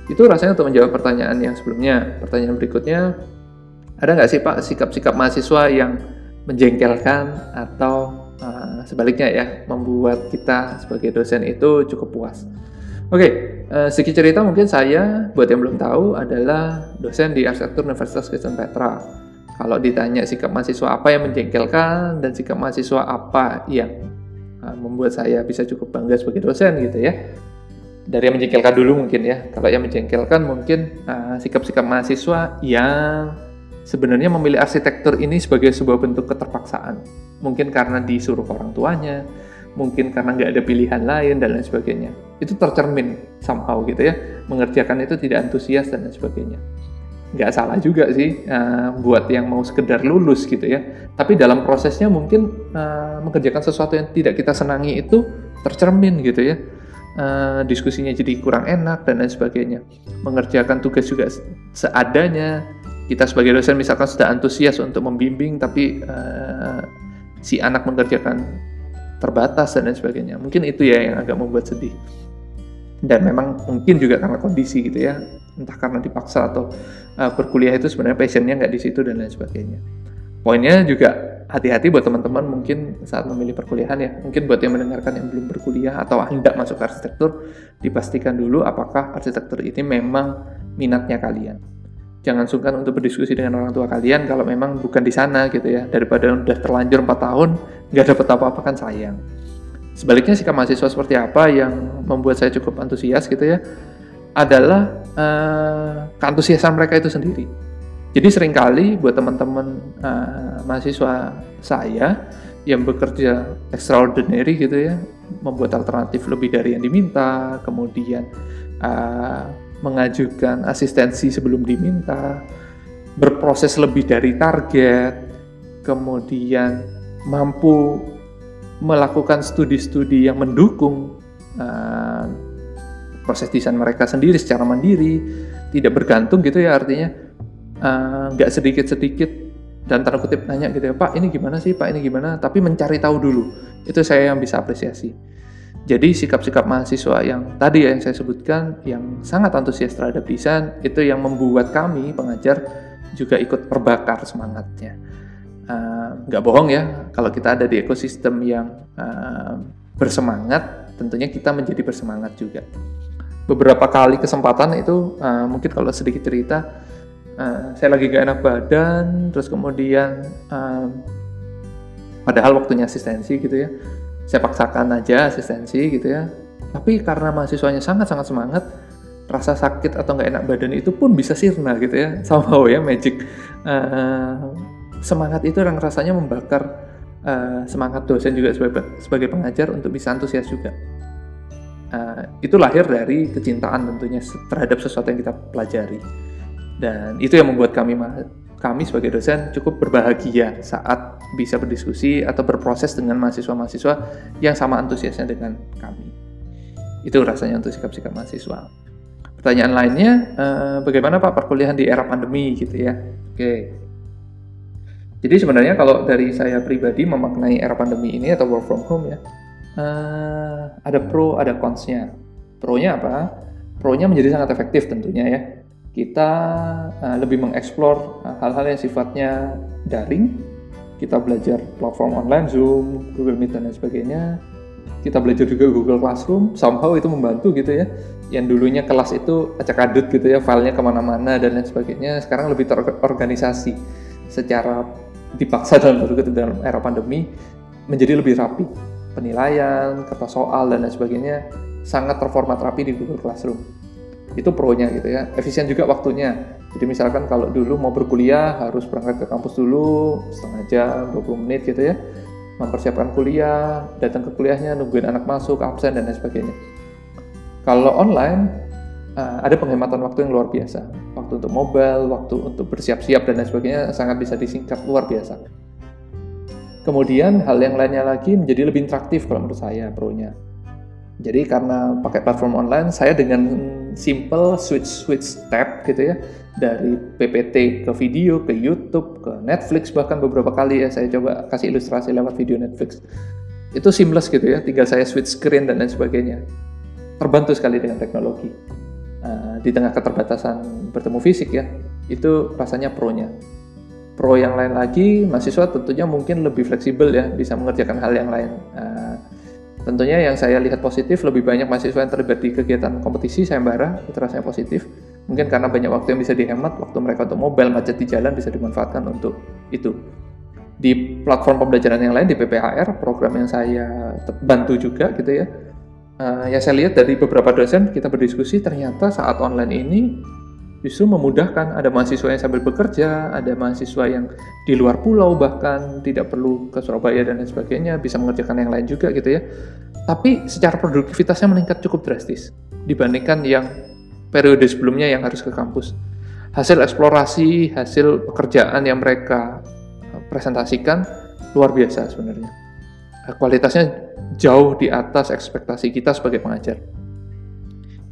B: itu rasanya untuk menjawab pertanyaan yang sebelumnya. Pertanyaan berikutnya ada nggak sih Pak sikap-sikap mahasiswa yang menjengkelkan atau uh, sebaliknya ya membuat kita sebagai dosen itu cukup puas Oke, okay, uh, eh, sedikit cerita mungkin saya, buat yang belum tahu, adalah dosen di Arsitektur Universitas Kristen Petra. Kalau ditanya sikap mahasiswa apa yang menjengkelkan dan sikap mahasiswa apa yang uh, membuat saya bisa cukup bangga sebagai dosen gitu ya. Dari yang menjengkelkan dulu mungkin ya. Kalau yang menjengkelkan mungkin uh, sikap-sikap mahasiswa yang sebenarnya memilih arsitektur ini sebagai sebuah bentuk keterpaksaan. Mungkin karena disuruh orang tuanya, mungkin karena nggak ada pilihan lain dan lain sebagainya. Itu tercermin somehow gitu ya, mengerjakan itu tidak antusias dan lain sebagainya. Nggak salah juga sih uh, buat yang mau sekedar lulus gitu ya, tapi dalam prosesnya mungkin uh, mengerjakan sesuatu yang tidak kita senangi itu tercermin gitu ya. Uh, diskusinya jadi kurang enak dan lain sebagainya. Mengerjakan tugas juga seadanya. Kita sebagai dosen misalkan sudah antusias untuk membimbing, tapi uh, si anak mengerjakan terbatas dan lain sebagainya. Mungkin itu ya yang agak membuat sedih. Dan memang mungkin juga karena kondisi gitu ya, entah karena dipaksa atau uh, berkuliah itu sebenarnya passionnya nggak di situ dan lain sebagainya. Poinnya juga hati-hati buat teman-teman mungkin saat memilih perkuliahan ya. Mungkin buat yang mendengarkan yang belum berkuliah atau hendak masuk arsitektur, dipastikan dulu apakah arsitektur ini memang minatnya kalian jangan sungkan untuk berdiskusi dengan orang tua kalian kalau memang bukan di sana gitu ya. Daripada udah terlanjur 4 tahun nggak dapat apa-apa kan sayang. Sebaliknya sikap mahasiswa seperti apa yang membuat saya cukup antusias gitu ya adalah uh, keantusiasan mereka itu sendiri. Jadi sering kali buat teman-teman uh, mahasiswa saya yang bekerja extraordinary gitu ya membuat alternatif lebih dari yang diminta kemudian uh, mengajukan asistensi sebelum diminta, berproses lebih dari target, kemudian mampu melakukan studi-studi yang mendukung uh, proses desain mereka sendiri secara mandiri, tidak bergantung gitu ya artinya uh, nggak sedikit-sedikit dan tanda kutip nanya gitu ya Pak ini gimana sih? Pak ini gimana? Tapi mencari tahu dulu. Itu saya yang bisa apresiasi jadi sikap-sikap mahasiswa yang tadi ya yang saya sebutkan yang sangat antusias terhadap desain itu yang membuat kami pengajar juga ikut terbakar semangatnya. Uh, nggak uh, bohong ya kalau kita ada di ekosistem yang uh, bersemangat tentunya kita menjadi bersemangat juga beberapa kali kesempatan itu uh, mungkin kalau sedikit cerita uh, saya lagi gak enak badan terus kemudian uh, padahal waktunya asistensi gitu ya saya paksakan aja asistensi gitu ya. Tapi karena mahasiswanya sangat-sangat semangat rasa sakit atau nggak enak badan itu pun bisa sirna gitu ya. Somehow ya magic. Uh, semangat itu yang rasanya membakar uh, semangat dosen juga sebagai, sebagai pengajar untuk bisa antusias juga. Uh, itu lahir dari kecintaan tentunya terhadap sesuatu yang kita pelajari. Dan itu yang membuat kami kami sebagai dosen cukup berbahagia saat bisa berdiskusi atau berproses dengan mahasiswa-mahasiswa yang sama antusiasnya dengan kami. Itu rasanya untuk sikap-sikap mahasiswa. Pertanyaan lainnya, uh, bagaimana Pak perkuliahan di era pandemi gitu ya? Oke, jadi sebenarnya kalau dari saya pribadi memaknai era pandemi ini atau work from home ya, uh, ada pro, ada cons-nya. Pro-nya apa? Pro-nya menjadi sangat efektif tentunya ya. Kita uh, lebih mengeksplor uh, hal-hal yang sifatnya daring. Kita belajar platform online, Zoom, Google Meet, dan lain sebagainya. Kita belajar juga Google Classroom, somehow itu membantu gitu ya. Yang dulunya kelas itu acak-adut gitu ya, filenya ke mana-mana dan lain sebagainya. Sekarang lebih terorganisasi secara dipaksa dalam dalam era pandemi menjadi lebih rapi. Penilaian, kertas soal dan lain sebagainya sangat terformat rapi di Google Classroom. Itu pro-nya gitu ya. Efisien juga waktunya. Jadi misalkan kalau dulu mau berkuliah harus berangkat ke kampus dulu setengah jam, 20 menit gitu ya. Mempersiapkan kuliah, datang ke kuliahnya, nungguin anak masuk, absen dan lain sebagainya. Kalau online uh, ada penghematan waktu yang luar biasa. Waktu untuk mobile, waktu untuk bersiap-siap dan lain sebagainya sangat bisa disingkat luar biasa. Kemudian hal yang lainnya lagi menjadi lebih interaktif kalau menurut saya pro-nya. Jadi karena pakai platform online, saya dengan simple switch switch tab gitu ya dari PPT ke video, ke YouTube, ke Netflix bahkan beberapa kali ya saya coba kasih ilustrasi lewat video Netflix. Itu seamless gitu ya, tinggal saya switch screen dan lain sebagainya. Terbantu sekali dengan teknologi. Eh, di tengah keterbatasan bertemu fisik ya itu rasanya pro-nya pro yang lain lagi mahasiswa tentunya mungkin lebih fleksibel ya bisa mengerjakan hal yang lain uh, tentunya yang saya lihat positif lebih banyak mahasiswa yang terlibat di kegiatan kompetisi sayembara itu rasanya positif. Mungkin karena banyak waktu yang bisa dihemat waktu mereka untuk mobile macet di jalan bisa dimanfaatkan untuk itu. Di platform pembelajaran yang lain di PPHR program yang saya bantu juga gitu ya. Uh, yang saya lihat dari beberapa dosen kita berdiskusi ternyata saat online ini justru memudahkan ada mahasiswa yang sambil bekerja, ada mahasiswa yang di luar pulau bahkan tidak perlu ke Surabaya dan lain sebagainya bisa mengerjakan yang lain juga gitu ya. Tapi secara produktivitasnya meningkat cukup drastis dibandingkan yang periode sebelumnya yang harus ke kampus. Hasil eksplorasi, hasil pekerjaan yang mereka presentasikan luar biasa sebenarnya. Kualitasnya jauh di atas ekspektasi kita sebagai pengajar.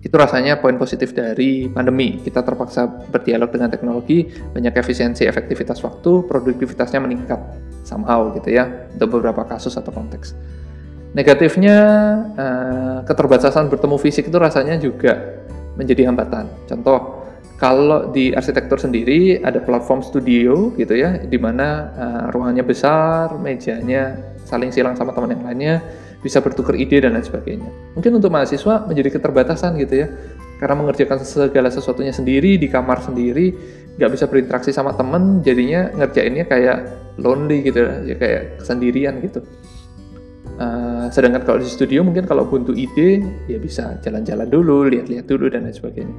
B: Itu rasanya poin positif dari pandemi. Kita terpaksa berdialog dengan teknologi, banyak efisiensi, efektivitas waktu, produktivitasnya meningkat somehow gitu ya, untuk beberapa kasus atau konteks. Negatifnya, eh, keterbatasan bertemu fisik itu rasanya juga menjadi hambatan. Contoh, kalau di arsitektur sendiri ada platform studio gitu ya, di mana uh, ruangannya besar, mejanya saling silang sama teman yang lainnya, bisa bertukar ide dan lain sebagainya. Mungkin untuk mahasiswa menjadi keterbatasan gitu ya, karena mengerjakan segala sesuatunya sendiri di kamar sendiri, nggak bisa berinteraksi sama temen, jadinya ngerjainnya kayak lonely gitu ya, ya kayak kesendirian gitu. Uh, sedangkan kalau di studio mungkin kalau buntu ide ya bisa jalan-jalan dulu, lihat-lihat dulu dan lain sebagainya.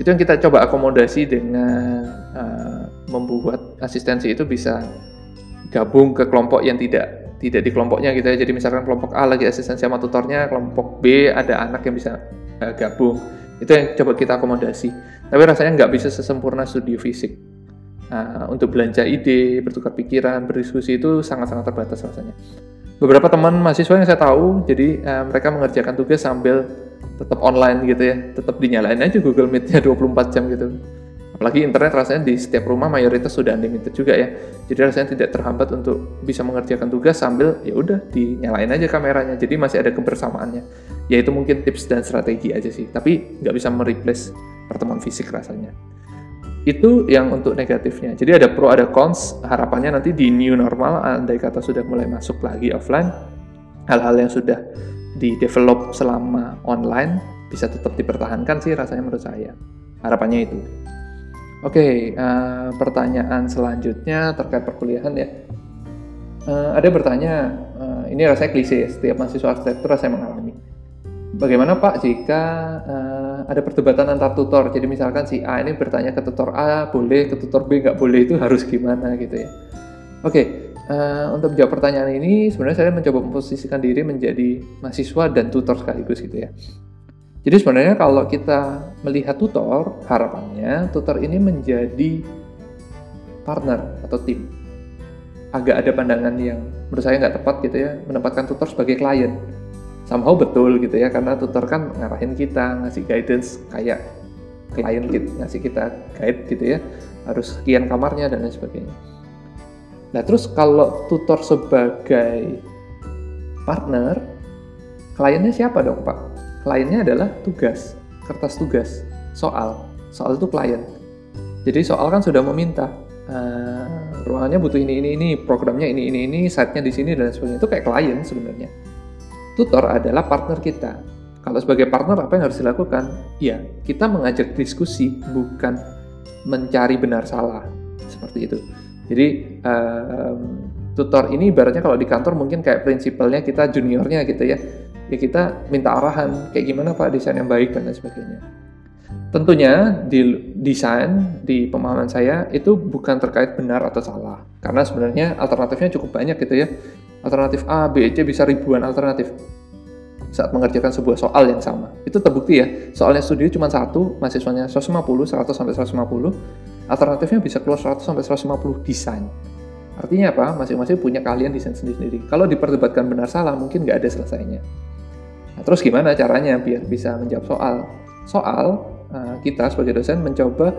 B: Itu yang kita coba akomodasi dengan uh, membuat asistensi itu bisa gabung ke kelompok yang tidak tidak di kelompoknya gitu ya. Jadi misalkan kelompok A lagi asistensi sama tutornya, kelompok B ada anak yang bisa uh, gabung. Itu yang coba kita akomodasi. Tapi rasanya nggak bisa sesempurna studio fisik. Nah, untuk belanja ide, bertukar pikiran, berdiskusi itu sangat-sangat terbatas rasanya. Beberapa teman mahasiswa yang saya tahu, jadi uh, mereka mengerjakan tugas sambil tetap online gitu ya, tetap dinyalain aja Google Meet-nya 24 jam gitu apalagi internet rasanya di setiap rumah mayoritas sudah unlimited juga ya jadi rasanya tidak terhambat untuk bisa mengerjakan tugas sambil ya udah dinyalain aja kameranya jadi masih ada kebersamaannya yaitu mungkin tips dan strategi aja sih tapi nggak bisa mereplace pertemuan fisik rasanya Itu yang untuk negatifnya. Jadi ada pro ada cons. Harapannya nanti di new normal, andai kata sudah mulai masuk lagi offline, hal-hal yang sudah di develop selama online bisa tetap dipertahankan sih rasanya menurut saya. Harapannya itu. Oke, okay, uh, eh, pertanyaan selanjutnya terkait perkuliahan ya. Uh, ada bertanya, uh, ini rasanya klise ya, setiap mahasiswa arsitektur saya mengalami. Bagaimana Pak jika uh, ada perdebatan antar tutor? Jadi misalkan si A ini bertanya ke tutor A boleh, ke tutor B nggak boleh itu harus gimana gitu ya. Oke, okay, uh, untuk menjawab pertanyaan ini sebenarnya saya mencoba memposisikan diri menjadi mahasiswa dan tutor sekaligus gitu ya. Jadi sebenarnya kalau kita melihat tutor, harapannya tutor ini menjadi partner atau tim. Agak ada pandangan yang menurut saya nggak tepat gitu ya, menempatkan tutor sebagai klien. Somehow betul gitu ya, karena tutor kan ngarahin kita, ngasih guidance kayak klien gitu, ngasih kita guide gitu ya, harus sekian kamarnya dan lain sebagainya. Nah terus kalau tutor sebagai partner, kliennya siapa dong Pak? Kliennya adalah tugas, kertas tugas, soal. Soal itu klien. Jadi soal kan sudah meminta uh, ruangannya butuh ini ini ini, programnya ini ini ini, site-nya di sini dan sebagainya. Itu kayak klien sebenarnya. Tutor adalah partner kita. Kalau sebagai partner apa yang harus dilakukan? Ya, kita mengajak diskusi bukan mencari benar salah. Seperti itu. Jadi um, tutor ini ibaratnya kalau di kantor mungkin kayak prinsipalnya kita juniornya gitu ya ya kita minta arahan kayak gimana Pak desain yang baik dan lain sebagainya. Tentunya di desain di pemahaman saya itu bukan terkait benar atau salah karena sebenarnya alternatifnya cukup banyak gitu ya. Alternatif A, B, C bisa ribuan alternatif saat mengerjakan sebuah soal yang sama. Itu terbukti ya. Soalnya studio cuma satu, mahasiswanya 150, 100 sampai 150. Alternatifnya bisa keluar 100 sampai 150 desain. Artinya apa? Masing-masing punya kalian desain sendiri-sendiri. Kalau diperdebatkan benar salah, mungkin nggak ada selesainya. Nah, terus gimana caranya biar bisa menjawab soal? Soal uh, kita sebagai dosen mencoba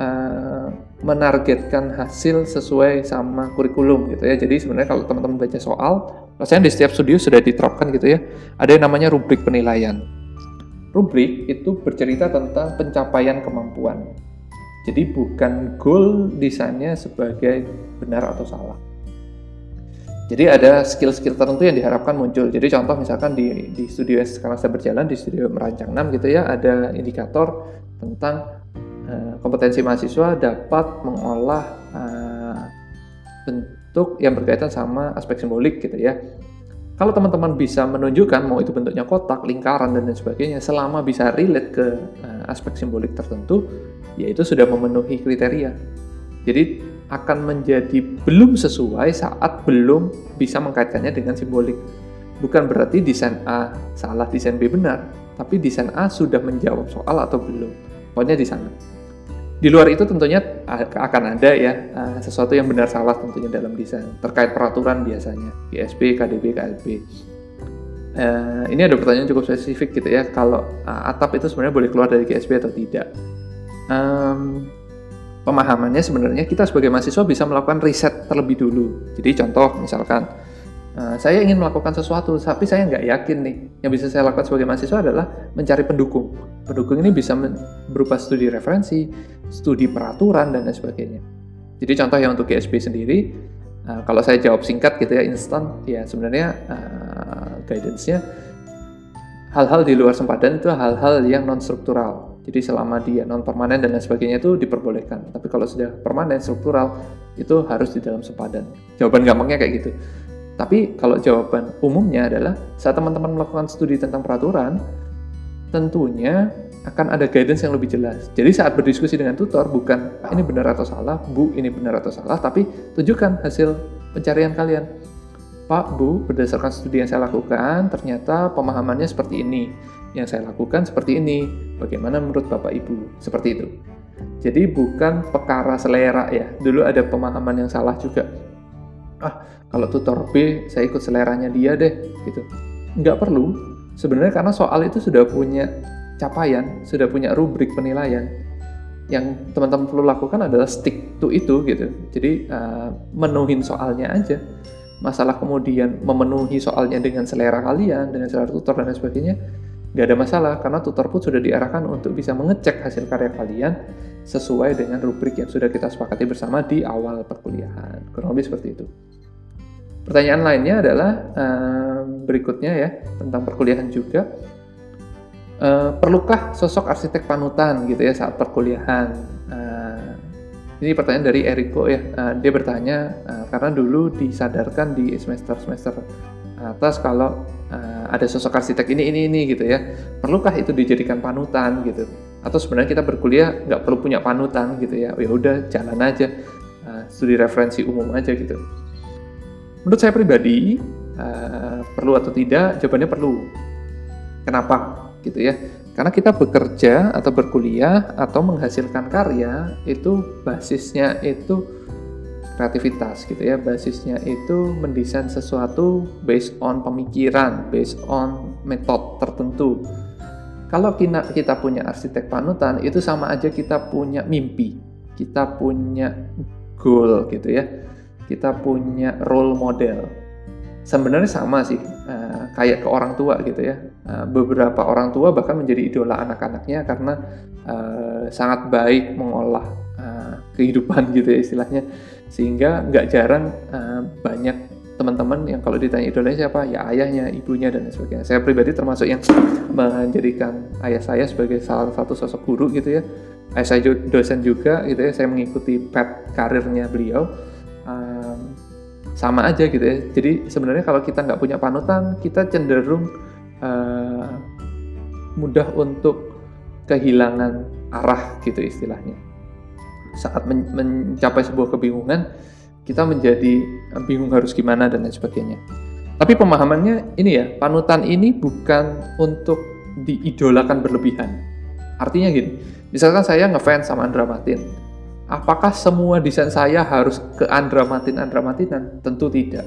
B: uh, menargetkan hasil sesuai sama kurikulum gitu ya. Jadi sebenarnya kalau teman-teman baca soal, rasanya di setiap studio sudah diterapkan gitu ya. Ada yang namanya rubrik penilaian. Rubrik itu bercerita tentang pencapaian kemampuan. Jadi bukan goal desainnya sebagai benar atau salah. Jadi ada skill-skill tertentu yang diharapkan muncul. Jadi contoh misalkan di, di studio sekarang saya berjalan di studio merancang 6 gitu ya, ada indikator tentang uh, kompetensi mahasiswa dapat mengolah uh, bentuk yang berkaitan sama aspek simbolik gitu ya. Kalau teman-teman bisa menunjukkan mau itu bentuknya kotak, lingkaran dan lain sebagainya, selama bisa relate ke uh, aspek simbolik tertentu, ya itu sudah memenuhi kriteria. Jadi akan menjadi belum sesuai saat belum bisa mengkaitkannya dengan simbolik. Bukan berarti desain A salah, desain B benar, tapi desain A sudah menjawab soal atau belum. Pokoknya di sana. Di luar itu tentunya akan ada ya sesuatu yang benar salah tentunya dalam desain terkait peraturan biasanya GSP, KDB, KLB. Uh, ini ada pertanyaan cukup spesifik gitu ya kalau uh, atap itu sebenarnya boleh keluar dari GSP atau tidak. Um, pemahamannya sebenarnya kita sebagai mahasiswa bisa melakukan riset terlebih dulu. Jadi contoh misalkan uh, saya ingin melakukan sesuatu, tapi saya nggak yakin nih. Yang bisa saya lakukan sebagai mahasiswa adalah mencari pendukung. Pendukung ini bisa berupa studi referensi, studi peraturan dan lain sebagainya. Jadi contoh yang untuk GSP sendiri, uh, kalau saya jawab singkat gitu ya instan, ya sebenarnya uh, guidance-nya hal-hal di luar sempadan itu hal-hal yang non struktural jadi selama dia non permanen dan lain sebagainya itu diperbolehkan. Tapi kalau sudah permanen struktural itu harus di dalam sepadan. Jawaban gampangnya kayak gitu. Tapi kalau jawaban umumnya adalah saat teman-teman melakukan studi tentang peraturan, tentunya akan ada guidance yang lebih jelas. Jadi saat berdiskusi dengan tutor bukan ini benar atau salah, Bu ini benar atau salah, tapi tunjukkan hasil pencarian kalian. Pak, Bu, berdasarkan studi yang saya lakukan, ternyata pemahamannya seperti ini yang saya lakukan seperti ini. Bagaimana menurut Bapak Ibu? Seperti itu. Jadi bukan perkara selera ya. Dulu ada pemahaman yang salah juga. Ah, kalau tutor B saya ikut seleranya dia deh gitu. Nggak perlu. Sebenarnya karena soal itu sudah punya capaian, sudah punya rubrik penilaian. Yang teman-teman perlu lakukan adalah stick to itu gitu. Jadi uh, menuhin soalnya aja. Masalah kemudian memenuhi soalnya dengan selera kalian, dengan selera tutor dan lain sebagainya, nggak ada masalah karena tutor pun sudah diarahkan untuk bisa mengecek hasil karya kalian sesuai dengan rubrik yang sudah kita sepakati bersama di awal perkuliahan. Kurang lebih seperti itu. Pertanyaan lainnya adalah uh, berikutnya ya tentang perkuliahan juga. Uh, perlukah sosok arsitek panutan gitu ya saat perkuliahan? Uh, ini pertanyaan dari Eriko ya. Dia bertanya karena dulu disadarkan di semester semester atas kalau uh, ada sosok arsitek ini ini ini gitu ya. Perlukah itu dijadikan panutan gitu? Atau sebenarnya kita berkuliah nggak perlu punya panutan gitu ya? Ya udah jalan aja. Uh, studi referensi umum aja gitu. Menurut saya pribadi uh, perlu atau tidak jawabannya perlu. Kenapa? Gitu ya. Karena kita bekerja atau berkuliah atau menghasilkan karya itu basisnya itu kreativitas gitu ya. Basisnya itu mendesain sesuatu based on pemikiran based on metode tertentu. Kalau kita, punya arsitek panutan itu sama aja kita punya mimpi kita punya goal gitu ya. Kita punya role model. Sebenarnya sama sih uh, kayak ke orang tua gitu ya. Uh, beberapa orang tua bahkan menjadi idola anak-anaknya karena uh, sangat baik mengolah kehidupan gitu ya istilahnya sehingga nggak jarang uh, banyak teman-teman yang kalau ditanya idolanya siapa ya ayahnya ibunya dan sebagainya. Saya pribadi termasuk yang menjadikan ayah saya sebagai salah satu sosok guru gitu ya. Ayah saya dosen juga gitu ya saya mengikuti path karirnya beliau. Um, sama aja gitu ya. Jadi sebenarnya kalau kita nggak punya panutan kita cenderung uh, mudah untuk kehilangan arah gitu istilahnya saat men mencapai sebuah kebingungan kita menjadi eh, bingung harus gimana dan lain sebagainya. Tapi pemahamannya ini ya, panutan ini bukan untuk diidolakan berlebihan. Artinya gini, misalkan saya ngefans sama Andra Matin, apakah semua desain saya harus ke Andra Matin Andra Matinan? Tentu tidak.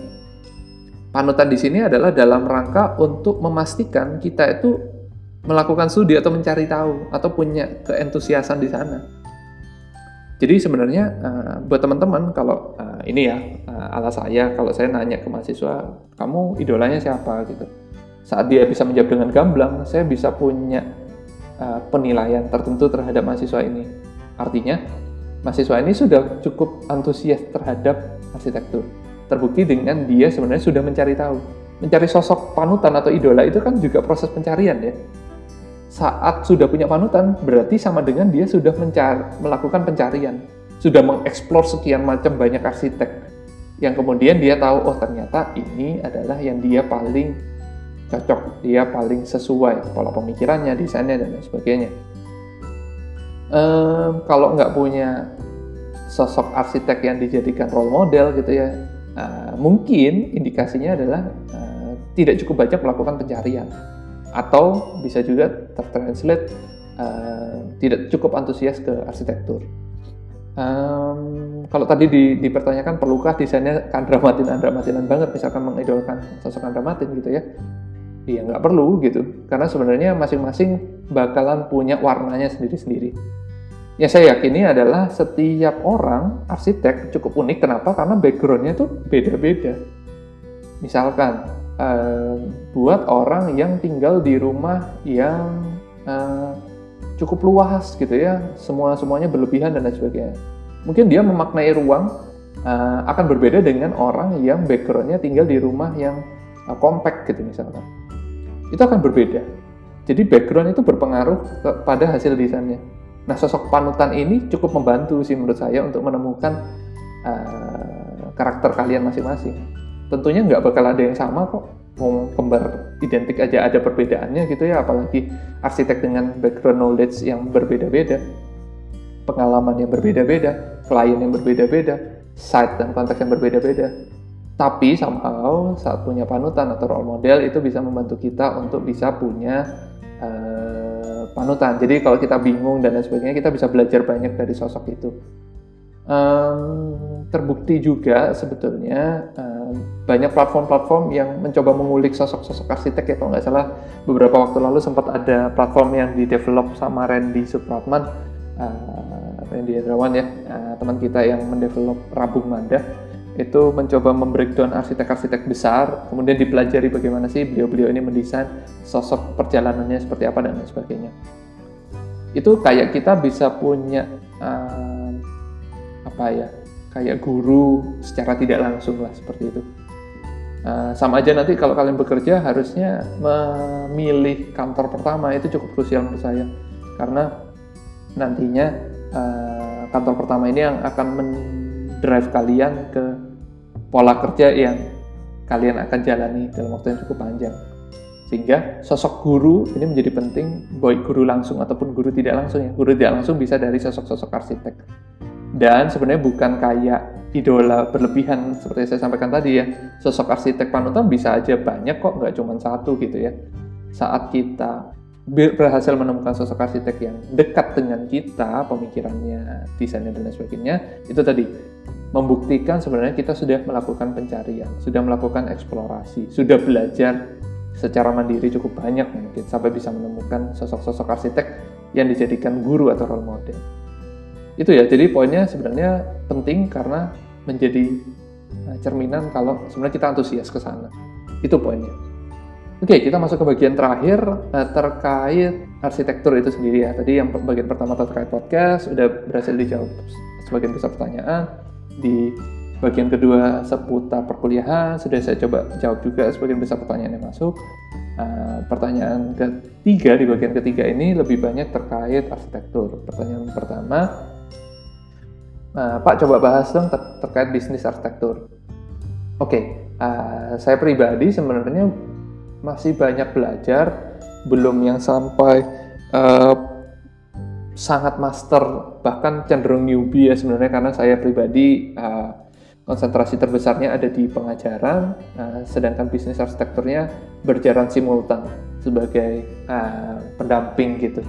B: Panutan di sini adalah dalam rangka untuk memastikan kita itu melakukan studi atau mencari tahu atau punya keentusiasan di sana. Jadi sebenarnya uh, buat teman-teman kalau uh, ini ya uh, ala saya kalau saya nanya ke mahasiswa kamu idolanya siapa? Gitu. Saat dia bisa menjawab dengan gamblang saya bisa punya uh, penilaian tertentu terhadap mahasiswa ini. Artinya mahasiswa ini sudah cukup antusias terhadap arsitektur. Terbukti dengan dia sebenarnya sudah mencari tahu. Mencari sosok panutan atau idola itu kan juga proses pencarian ya saat sudah punya panutan berarti sama dengan dia sudah mencari, melakukan pencarian, sudah mengeksplor sekian macam banyak arsitek. Yang kemudian dia tahu oh ternyata ini adalah yang dia paling cocok, dia paling sesuai pola pemikirannya, desainnya dan lain sebagainya. Ehm, kalau nggak punya sosok arsitek yang dijadikan role model gitu ya, uh, mungkin indikasinya adalah uh, tidak cukup banyak melakukan pencarian atau bisa juga tertranslate uh, tidak cukup antusias ke arsitektur. Um, kalau tadi di, dipertanyakan perlukah desainnya kandramatin andramatinan banget? Misalkan mengidolakan sosok andramatin gitu ya. Iya nggak perlu gitu. Karena sebenarnya masing-masing bakalan punya warnanya sendiri-sendiri. Yang saya yakini adalah setiap orang arsitek cukup unik. Kenapa? Karena backgroundnya tuh beda-beda. Misalkan uh, buat orang yang tinggal di rumah yang uh, cukup luas gitu ya, semua semuanya berlebihan dan lain sebagainya. Mungkin dia memaknai ruang uh, akan berbeda dengan orang yang backgroundnya tinggal di rumah yang uh, compact gitu misalkan. Itu akan berbeda. Jadi background itu berpengaruh kepada hasil desainnya. Nah sosok panutan ini cukup membantu sih menurut saya untuk menemukan uh, karakter kalian masing-masing tentunya nggak bakal ada yang sama kok. Mau kembar identik aja ada perbedaannya gitu ya apalagi arsitek dengan background knowledge yang berbeda-beda pengalaman yang berbeda-beda klien yang berbeda-beda site dan konteks yang berbeda-beda. Tapi somehow saat punya panutan atau role model itu bisa membantu kita untuk bisa punya uh, panutan. Jadi kalau kita bingung dan lain sebagainya kita bisa belajar banyak dari sosok itu. Um, terbukti juga sebetulnya um, banyak platform-platform yang mencoba mengulik sosok-sosok arsitek ya kalau nggak salah beberapa waktu lalu sempat ada platform yang di develop sama Randy Supratman uh, Randy Hendrawan ya uh, teman kita yang mendevelop Rabung Manda itu mencoba membreakdown arsitek-arsitek besar, kemudian dipelajari bagaimana sih beliau-beliau ini mendesain sosok perjalanannya seperti apa dan lain sebagainya. Itu kayak kita bisa punya uh, apa ya, kayak guru secara tidak langsung lah seperti itu. Uh, sama aja nanti kalau kalian bekerja harusnya memilih kantor pertama itu cukup krusial menurut saya karena nantinya uh, kantor pertama ini yang akan mendrive kalian ke pola kerja yang kalian akan jalani dalam waktu yang cukup panjang. Sehingga sosok guru ini menjadi penting, baik guru langsung ataupun guru tidak langsung ya. Guru tidak langsung bisa dari sosok-sosok arsitek. Dan sebenarnya bukan kayak idola berlebihan seperti saya sampaikan tadi ya. Sosok arsitek panutan bisa aja banyak kok, nggak cuma satu gitu ya. Saat kita berhasil menemukan sosok arsitek yang dekat dengan kita, pemikirannya, desainnya dan lain sebagainya, itu tadi membuktikan sebenarnya kita sudah melakukan pencarian, sudah melakukan eksplorasi, sudah belajar secara mandiri cukup banyak mungkin sampai bisa menemukan sosok-sosok arsitek yang dijadikan guru atau role model. Itu ya, jadi poinnya sebenarnya penting karena menjadi eh, cerminan kalau sebenarnya kita antusias ke sana. Itu poinnya. Oke, kita masuk ke bagian terakhir eh, terkait arsitektur itu sendiri ya. Tadi yang bagian pertama terkait podcast udah berhasil dijawab sebagian besar pertanyaan di bagian kedua seputar perkuliahan sudah saya coba jawab juga sebagian besar pertanyaan yang masuk. Uh, pertanyaan ketiga di bagian ketiga ini lebih banyak terkait arsitektur. Pertanyaan pertama, uh, Pak coba bahas dong ter terkait bisnis arsitektur. Oke, okay, uh, saya pribadi sebenarnya masih banyak belajar, belum yang sampai uh, sangat master bahkan cenderung newbie ya sebenarnya karena saya pribadi uh, konsentrasi terbesarnya ada di pengajaran uh, sedangkan bisnis arsitekturnya berjalan simultan sebagai uh, pendamping gitu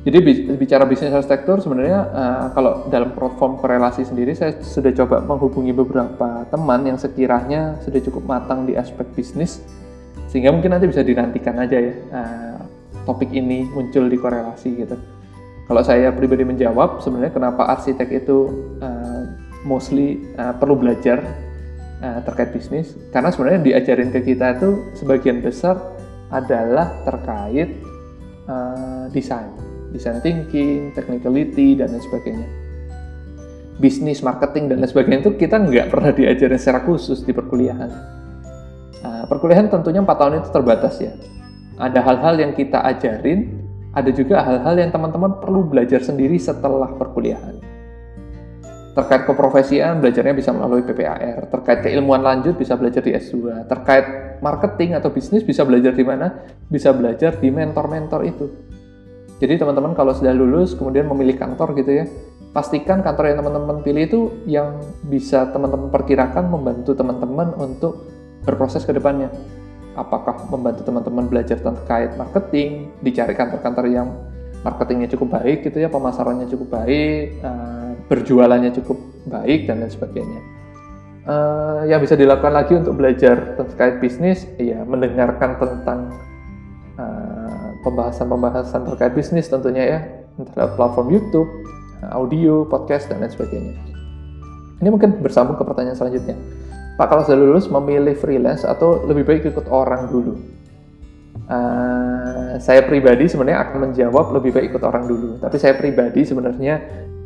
B: jadi bicara bisnis arsitektur sebenarnya uh, kalau dalam platform korelasi sendiri saya sudah coba menghubungi beberapa teman yang sekiranya sudah cukup matang di aspek bisnis sehingga mungkin nanti bisa dinantikan aja ya uh, topik ini muncul di korelasi gitu. Kalau saya pribadi menjawab, sebenarnya kenapa arsitek itu uh, mostly uh, perlu belajar uh, terkait bisnis, karena sebenarnya diajarin ke kita itu sebagian besar adalah terkait uh, desain, design thinking, technicality dan lain sebagainya. Bisnis, marketing dan lain sebagainya itu kita nggak pernah diajarin secara khusus di perkuliahan. Uh, perkuliahan tentunya 4 tahun itu terbatas ya. Ada hal-hal yang kita ajarin ada juga hal-hal yang teman-teman perlu belajar sendiri setelah perkuliahan. Terkait keprofesian, belajarnya bisa melalui PPAR. Terkait keilmuan lanjut, bisa belajar di S2. Terkait marketing atau bisnis, bisa belajar di mana? Bisa belajar di mentor-mentor itu. Jadi teman-teman kalau sudah lulus, kemudian memilih kantor gitu ya, pastikan kantor yang teman-teman pilih itu yang bisa teman-teman perkirakan membantu teman-teman untuk berproses ke depannya apakah membantu teman-teman belajar terkait marketing, dicari kantor-kantor yang marketingnya cukup baik gitu ya, pemasarannya cukup baik, uh, berjualannya cukup baik dan lain sebagainya. Uh, yang bisa dilakukan lagi untuk belajar terkait bisnis, ya mendengarkan tentang pembahasan-pembahasan terkait bisnis tentunya ya, entah platform YouTube, audio, podcast dan lain sebagainya. Ini mungkin bersambung ke pertanyaan selanjutnya Pak kalau sudah lulus memilih freelance atau lebih baik ikut orang dulu? Uh, saya pribadi sebenarnya akan menjawab lebih baik ikut orang dulu. Tapi saya pribadi sebenarnya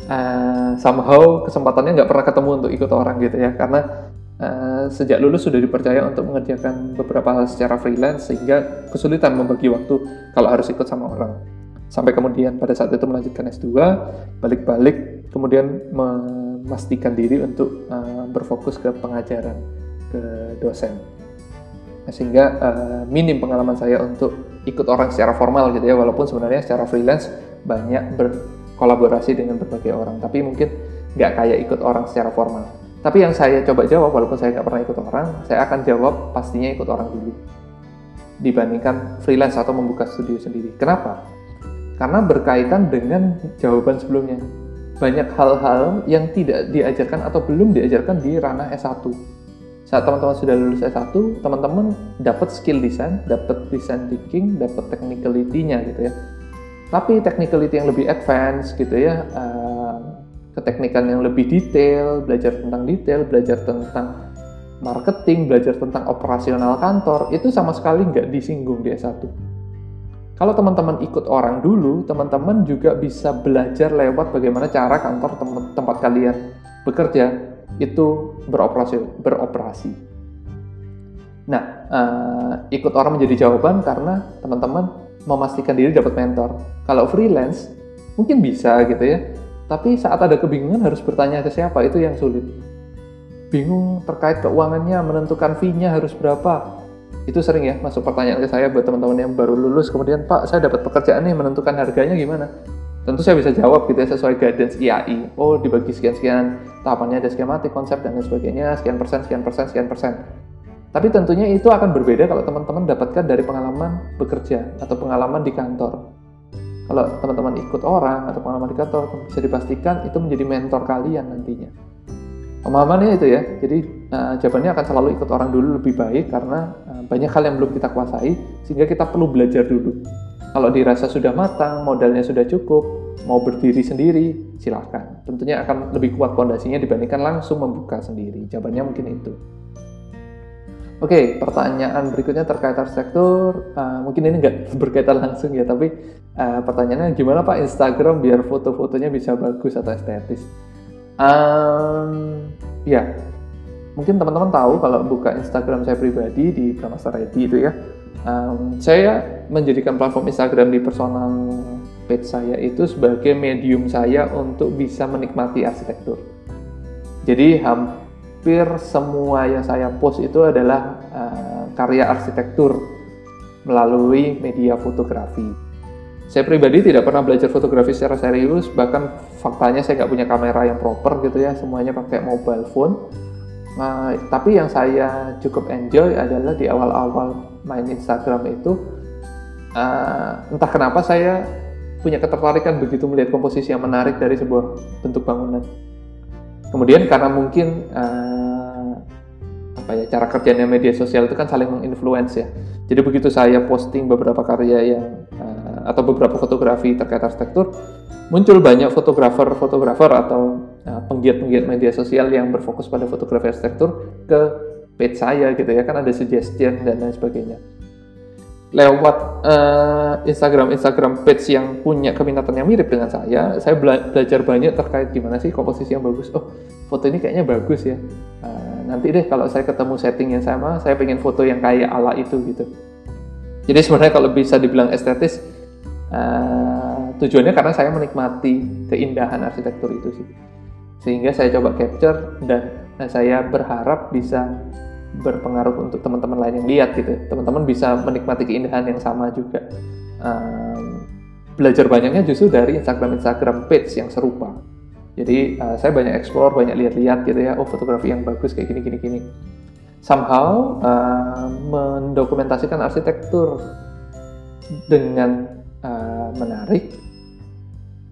B: uh, somehow kesempatannya nggak pernah ketemu untuk ikut orang gitu ya, karena uh, sejak lulus sudah dipercaya untuk mengerjakan beberapa hal secara freelance sehingga kesulitan membagi waktu kalau harus ikut sama orang. Sampai kemudian pada saat itu melanjutkan S2, balik-balik kemudian memastikan diri untuk uh, berfokus ke pengajaran ke dosen nah, sehingga uh, minim pengalaman saya untuk ikut orang secara formal gitu ya walaupun sebenarnya secara freelance banyak berkolaborasi dengan berbagai orang tapi mungkin nggak kayak ikut orang secara formal tapi yang saya coba jawab walaupun saya nggak pernah ikut orang saya akan jawab pastinya ikut orang dulu dibandingkan freelance atau membuka studio sendiri kenapa karena berkaitan dengan jawaban sebelumnya banyak hal-hal yang tidak diajarkan atau belum diajarkan di ranah S1. Saat teman-teman sudah lulus S1, teman-teman dapat skill design, dapat design thinking, dapat technicality-nya gitu ya. Tapi technicality yang lebih advance gitu ya, uh, keteknikan yang lebih detail, belajar tentang detail, belajar tentang marketing, belajar tentang operasional kantor, itu sama sekali nggak disinggung di S1. Kalau teman-teman ikut orang dulu, teman-teman juga bisa belajar lewat bagaimana cara kantor tem tempat kalian bekerja itu beroperasi. beroperasi. Nah, uh, ikut orang menjadi jawaban karena teman-teman memastikan diri dapat mentor. Kalau freelance, mungkin bisa gitu ya, tapi saat ada kebingungan harus bertanya ke siapa, itu yang sulit bingung terkait keuangannya, menentukan fee-nya harus berapa. Itu sering ya masuk pertanyaan ke saya buat teman-teman yang baru lulus, kemudian Pak, saya dapat pekerjaan nih, menentukan harganya gimana? Tentu saya bisa jawab gitu ya sesuai guidance IAI. Oh, dibagi sekian-sekian, tahapannya ada skematik, konsep, dan lain sebagainya, sekian persen, sekian persen, sekian persen. Tapi tentunya itu akan berbeda kalau teman-teman dapatkan dari pengalaman bekerja atau pengalaman di kantor. Kalau teman-teman ikut orang atau pengalaman di kantor, bisa dipastikan itu menjadi mentor kalian nantinya. Pemahamannya itu ya, jadi uh, jawabannya akan selalu ikut orang dulu lebih baik karena uh, banyak hal yang belum kita kuasai, sehingga kita perlu belajar dulu. Kalau dirasa sudah matang, modalnya sudah cukup, mau berdiri sendiri, silahkan. Tentunya akan lebih kuat fondasinya dibandingkan langsung membuka sendiri. Jawabannya mungkin itu. Oke, pertanyaan berikutnya terkait arsitektur. Uh, mungkin ini nggak berkaitan langsung ya, tapi uh, pertanyaannya gimana Pak Instagram biar foto-fotonya bisa bagus atau estetis? Um, ya, mungkin teman-teman tahu kalau buka Instagram saya pribadi di Pramasta Ready itu ya. Um, saya menjadikan platform Instagram di personal page saya itu sebagai medium saya untuk bisa menikmati arsitektur. Jadi hampir semua yang saya post itu adalah uh, karya arsitektur melalui media fotografi. Saya pribadi tidak pernah belajar fotografi secara serius, bahkan faktanya saya nggak punya kamera yang proper gitu ya, semuanya pakai mobile phone. Nah, tapi yang saya cukup enjoy adalah di awal-awal main Instagram itu, uh, entah kenapa saya punya ketertarikan begitu melihat komposisi yang menarik dari sebuah bentuk bangunan. Kemudian karena mungkin uh, apa ya cara kerjanya media sosial itu kan saling menginfluence ya. Jadi begitu saya posting beberapa karya yang uh, atau beberapa fotografi terkait arsitektur, muncul banyak fotografer-fotografer atau uh, penggiat-penggiat media sosial yang berfokus pada fotografi arsitektur ke page saya gitu ya, kan ada suggestion dan lain sebagainya. Lewat uh, Instagram Instagram page yang punya keminatan yang mirip dengan saya, saya bela belajar banyak terkait gimana sih komposisi yang bagus. Oh, foto ini kayaknya bagus ya. Uh, nanti deh kalau saya ketemu setting yang sama, saya pengen foto yang kayak ala itu gitu. Jadi sebenarnya kalau bisa dibilang estetis, Uh, tujuannya karena saya menikmati keindahan arsitektur itu sih. Sehingga saya coba capture dan saya berharap bisa berpengaruh untuk teman-teman lain yang lihat gitu. Teman-teman bisa menikmati keindahan yang sama juga. Um, belajar banyaknya justru dari Instagram-Instagram page yang serupa. Jadi uh, saya banyak explore, banyak lihat-lihat gitu ya. Oh fotografi yang bagus kayak gini, gini, gini. Somehow uh, mendokumentasikan arsitektur dengan uh, menarik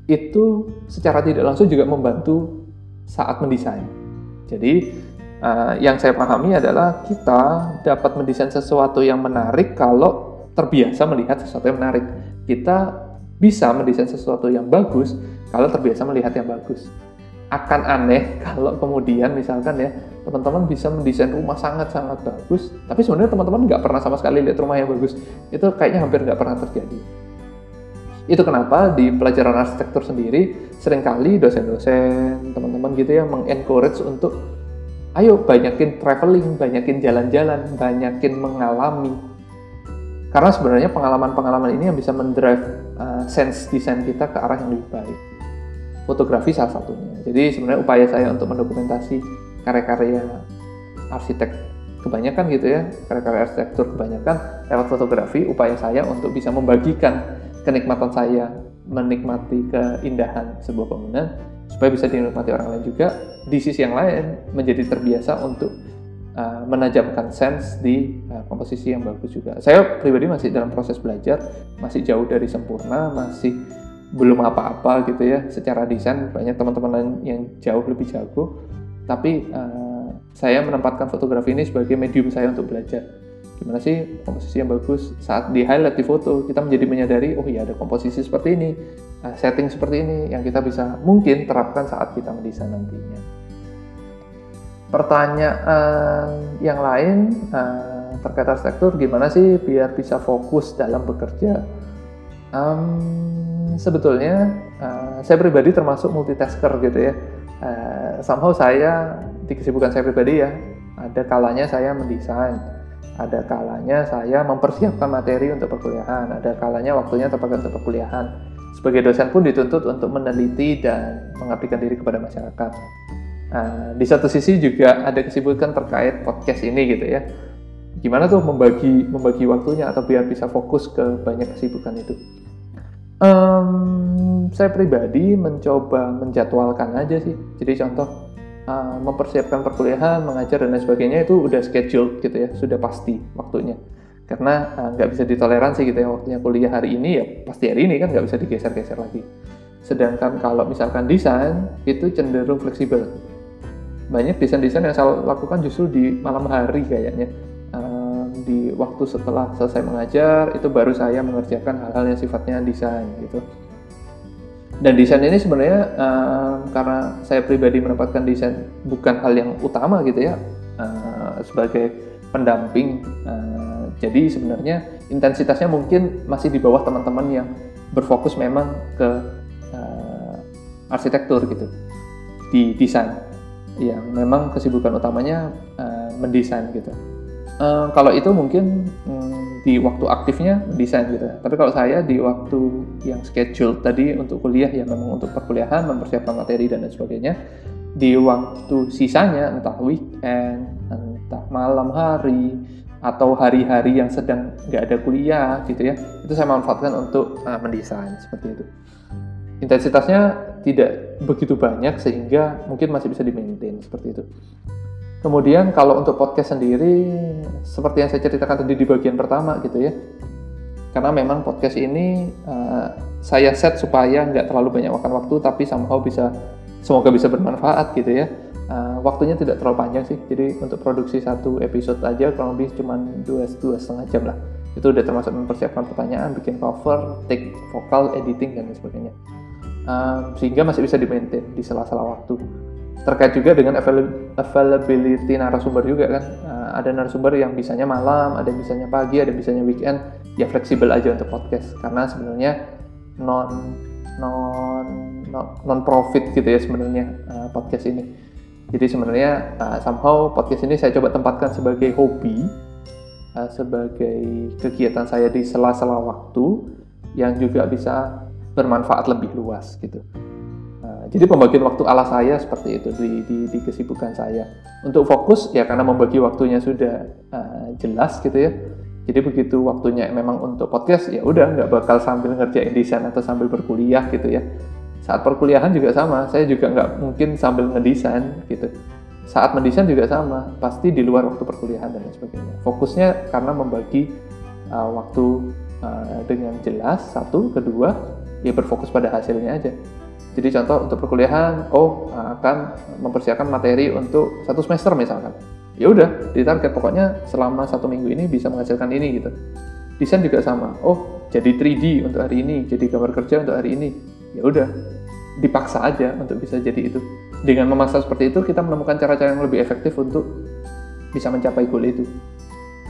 B: itu secara tidak langsung juga membantu saat mendesain. Jadi uh, yang saya pahami adalah kita dapat mendesain sesuatu yang menarik kalau terbiasa melihat sesuatu yang menarik. Kita bisa mendesain sesuatu yang bagus kalau terbiasa melihat yang bagus. Akan aneh kalau kemudian misalkan ya teman-teman bisa mendesain rumah sangat-sangat bagus, tapi sebenarnya teman-teman nggak pernah sama sekali lihat rumah yang bagus. Itu kayaknya hampir nggak pernah terjadi. Itu kenapa di pelajaran arsitektur sendiri sering kali dosen-dosen, teman-teman gitu ya mengencourage untuk ayo banyakin traveling, banyakin jalan-jalan, banyakin mengalami. Karena sebenarnya pengalaman-pengalaman ini yang bisa mendrive uh, sense desain kita ke arah yang lebih baik. Fotografi salah satunya. Jadi sebenarnya upaya saya untuk mendokumentasi karya-karya arsitek kebanyakan gitu ya, karya-karya arsitektur kebanyakan lewat fotografi, upaya saya untuk bisa membagikan kenikmatan saya menikmati keindahan sebuah bangunan supaya bisa dinikmati orang lain juga di sisi yang lain menjadi terbiasa untuk uh, menajamkan sense di uh, komposisi yang bagus juga. Saya pribadi masih dalam proses belajar masih jauh dari sempurna masih belum apa-apa gitu ya secara desain. Banyak teman-teman lain yang jauh lebih jago. Tapi uh, saya menempatkan fotografi ini sebagai medium saya untuk belajar gimana sih? Komposisi yang bagus. Saat di highlight di foto kita menjadi menyadari oh iya ada komposisi seperti ini uh, setting seperti ini yang kita bisa mungkin terapkan saat kita mendesain nantinya. Pertanyaan yang lain uh, terkait arsitektur gimana sih biar bisa fokus dalam bekerja? Um, sebetulnya uh, saya pribadi termasuk multitasker gitu ya. Somehow saya di kesibukan saya pribadi ya ada kalanya saya mendesain ada kalanya saya mempersiapkan materi untuk perkuliahan, ada kalanya waktunya terpakai untuk perkuliahan. Sebagai dosen pun dituntut untuk meneliti dan mengabdikan diri kepada masyarakat. Nah, di satu sisi juga ada kesibukan terkait podcast ini gitu ya. Gimana tuh membagi membagi waktunya atau biar bisa fokus ke banyak kesibukan itu. Um, saya pribadi mencoba menjadwalkan aja sih. Jadi contoh uh, mempersiapkan perkuliahan, mengajar dan lain sebagainya itu udah schedule gitu ya, sudah pasti waktunya. Karena uh, nggak bisa ditoleransi gitu ya waktunya kuliah hari ini ya pasti hari ini kan nggak bisa digeser-geser lagi. Sedangkan kalau misalkan desain itu cenderung fleksibel. Banyak desain-desain yang saya lakukan justru di malam hari kayaknya. Uh, di waktu setelah selesai mengajar itu baru saya mengerjakan hal-hal yang sifatnya desain gitu dan desain ini sebenarnya uh, karena saya pribadi menempatkan desain bukan hal yang utama gitu ya uh, sebagai pendamping uh, jadi sebenarnya intensitasnya mungkin masih di bawah teman-teman yang berfokus memang ke uh, arsitektur gitu di desain. Yang memang kesibukan utamanya uh, mendesain gitu. Uh, kalau itu mungkin um, di waktu aktifnya desain gitu. Tapi kalau saya di waktu yang schedule tadi untuk kuliah ya memang untuk perkuliahan, mempersiapkan materi dan lain sebagainya. Di waktu sisanya entah weekend, entah malam hari atau hari-hari yang sedang nggak ada kuliah gitu ya, itu saya manfaatkan untuk uh, mendesain seperti itu. Intensitasnya tidak begitu banyak sehingga mungkin masih bisa di-maintain seperti itu. Kemudian kalau untuk podcast sendiri, seperti yang saya ceritakan tadi di bagian pertama gitu ya, karena memang podcast ini uh, saya set supaya nggak terlalu banyak makan waktu, tapi somehow bisa semoga bisa bermanfaat gitu ya. Uh, waktunya tidak terlalu panjang sih, jadi untuk produksi satu episode aja kurang lebih cuma dua dua setengah jam lah. Itu udah termasuk mempersiapkan pertanyaan, bikin cover, take vokal, editing dan sebagainya. Uh, sehingga masih bisa di maintain di sela-sela waktu terkait juga dengan availability narasumber juga kan. Uh, ada narasumber yang bisanya malam ada yang bisanya pagi ada yang bisanya weekend. Ya fleksibel aja untuk podcast. Karena sebenarnya non non non, profit gitu ya sebenarnya uh, podcast ini. Jadi sebenarnya uh, somehow podcast ini saya coba tempatkan sebagai hobi uh, sebagai kegiatan saya di sela-sela waktu yang juga bisa bermanfaat lebih luas gitu jadi pembagian waktu ala saya seperti itu di, di, di kesibukan saya. Untuk fokus ya karena membagi waktunya sudah uh, jelas gitu ya. Jadi begitu waktunya memang untuk podcast ya udah nggak bakal sambil ngerjain desain atau sambil berkuliah gitu ya. Saat perkuliahan juga sama, saya juga nggak mungkin sambil ngedesain gitu. Saat mendesain juga sama, pasti di luar waktu perkuliahan dan sebagainya. Fokusnya karena membagi uh, waktu uh, dengan jelas satu, kedua ya berfokus pada hasilnya aja. Jadi contoh untuk perkuliahan, oh akan mempersiapkan materi untuk satu semester misalkan. Ya udah, di target pokoknya selama satu minggu ini bisa menghasilkan ini gitu. Desain juga sama. Oh, jadi 3D untuk hari ini, jadi gambar kerja untuk hari ini. Ya udah, dipaksa aja untuk bisa jadi itu. Dengan memaksa seperti itu, kita menemukan cara-cara yang lebih efektif untuk bisa mencapai goal itu.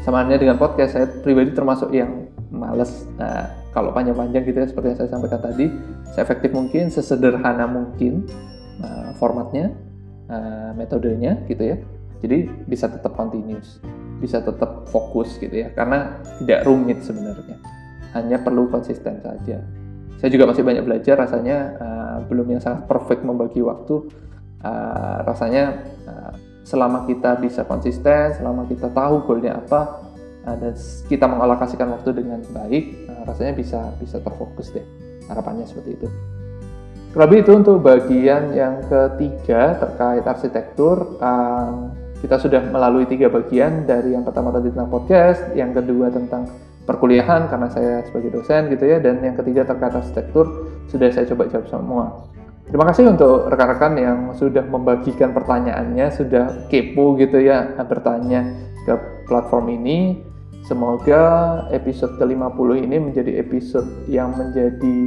B: Sama halnya dengan podcast, saya pribadi termasuk yang males. Nah, kalau panjang-panjang gitu ya seperti yang saya sampaikan tadi seefektif mungkin sesederhana mungkin uh, formatnya uh, metodenya gitu ya. Jadi bisa tetap continuous bisa tetap fokus gitu ya karena tidak rumit sebenarnya. Hanya perlu konsisten saja. Saya juga masih banyak belajar rasanya uh, belum yang sangat perfect membagi waktu. Uh, rasanya uh, selama kita bisa konsisten selama kita tahu goalnya apa uh, dan kita mengalokasikan waktu dengan baik, uh, rasanya bisa bisa terfokus deh. Harapannya seperti itu. Lebih itu untuk bagian yang ketiga terkait arsitektur. Uh, kita sudah melalui tiga bagian dari yang pertama tadi tentang podcast, yang kedua tentang perkuliahan karena saya sebagai dosen gitu ya, dan yang ketiga terkait arsitektur sudah saya coba jawab semua. Terima kasih untuk rekan-rekan yang sudah membagikan pertanyaannya, sudah kepo gitu ya bertanya ke platform ini Semoga episode ke-50 ini menjadi episode yang menjadi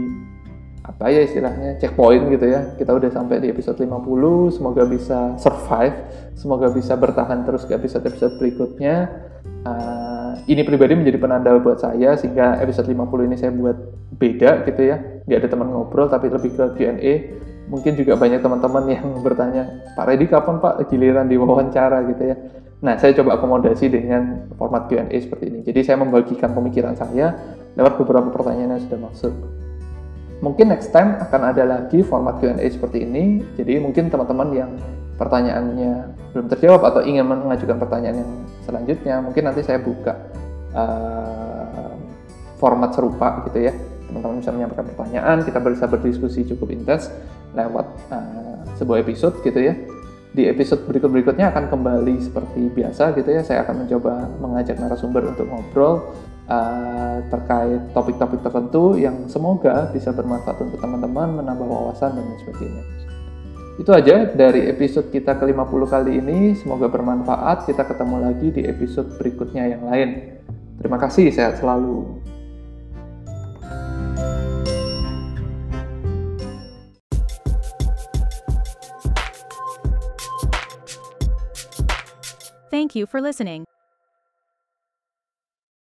B: apa ya istilahnya checkpoint gitu ya. Kita udah sampai di episode 50, semoga bisa survive, semoga bisa bertahan terus ke episode-episode berikutnya. Uh, ini pribadi menjadi penanda buat saya sehingga episode 50 ini saya buat beda gitu ya. Gak ada teman ngobrol tapi lebih ke Q&A. Mungkin juga banyak teman-teman yang bertanya, Pak Reddy kapan Pak giliran diwawancara gitu ya Nah, saya coba akomodasi dengan format Q&A seperti ini. Jadi saya membagikan pemikiran saya lewat beberapa pertanyaan yang sudah masuk. Mungkin next time akan ada lagi format Q&A seperti ini. Jadi mungkin teman-teman yang pertanyaannya belum terjawab atau ingin mengajukan pertanyaan yang selanjutnya, mungkin nanti saya buka uh, format serupa gitu ya. Teman-teman bisa menyampaikan pertanyaan, kita bisa berdiskusi cukup intens lewat uh, sebuah episode gitu ya di episode berikut-berikutnya akan kembali seperti biasa gitu ya. Saya akan mencoba mengajak narasumber untuk ngobrol uh, terkait topik-topik tertentu yang semoga bisa bermanfaat untuk teman-teman, menambah wawasan dan lain sebagainya. Itu aja dari episode kita ke-50 kali ini. Semoga bermanfaat. Kita ketemu lagi di episode berikutnya yang lain. Terima kasih, sehat selalu.
A: Thank you for listening.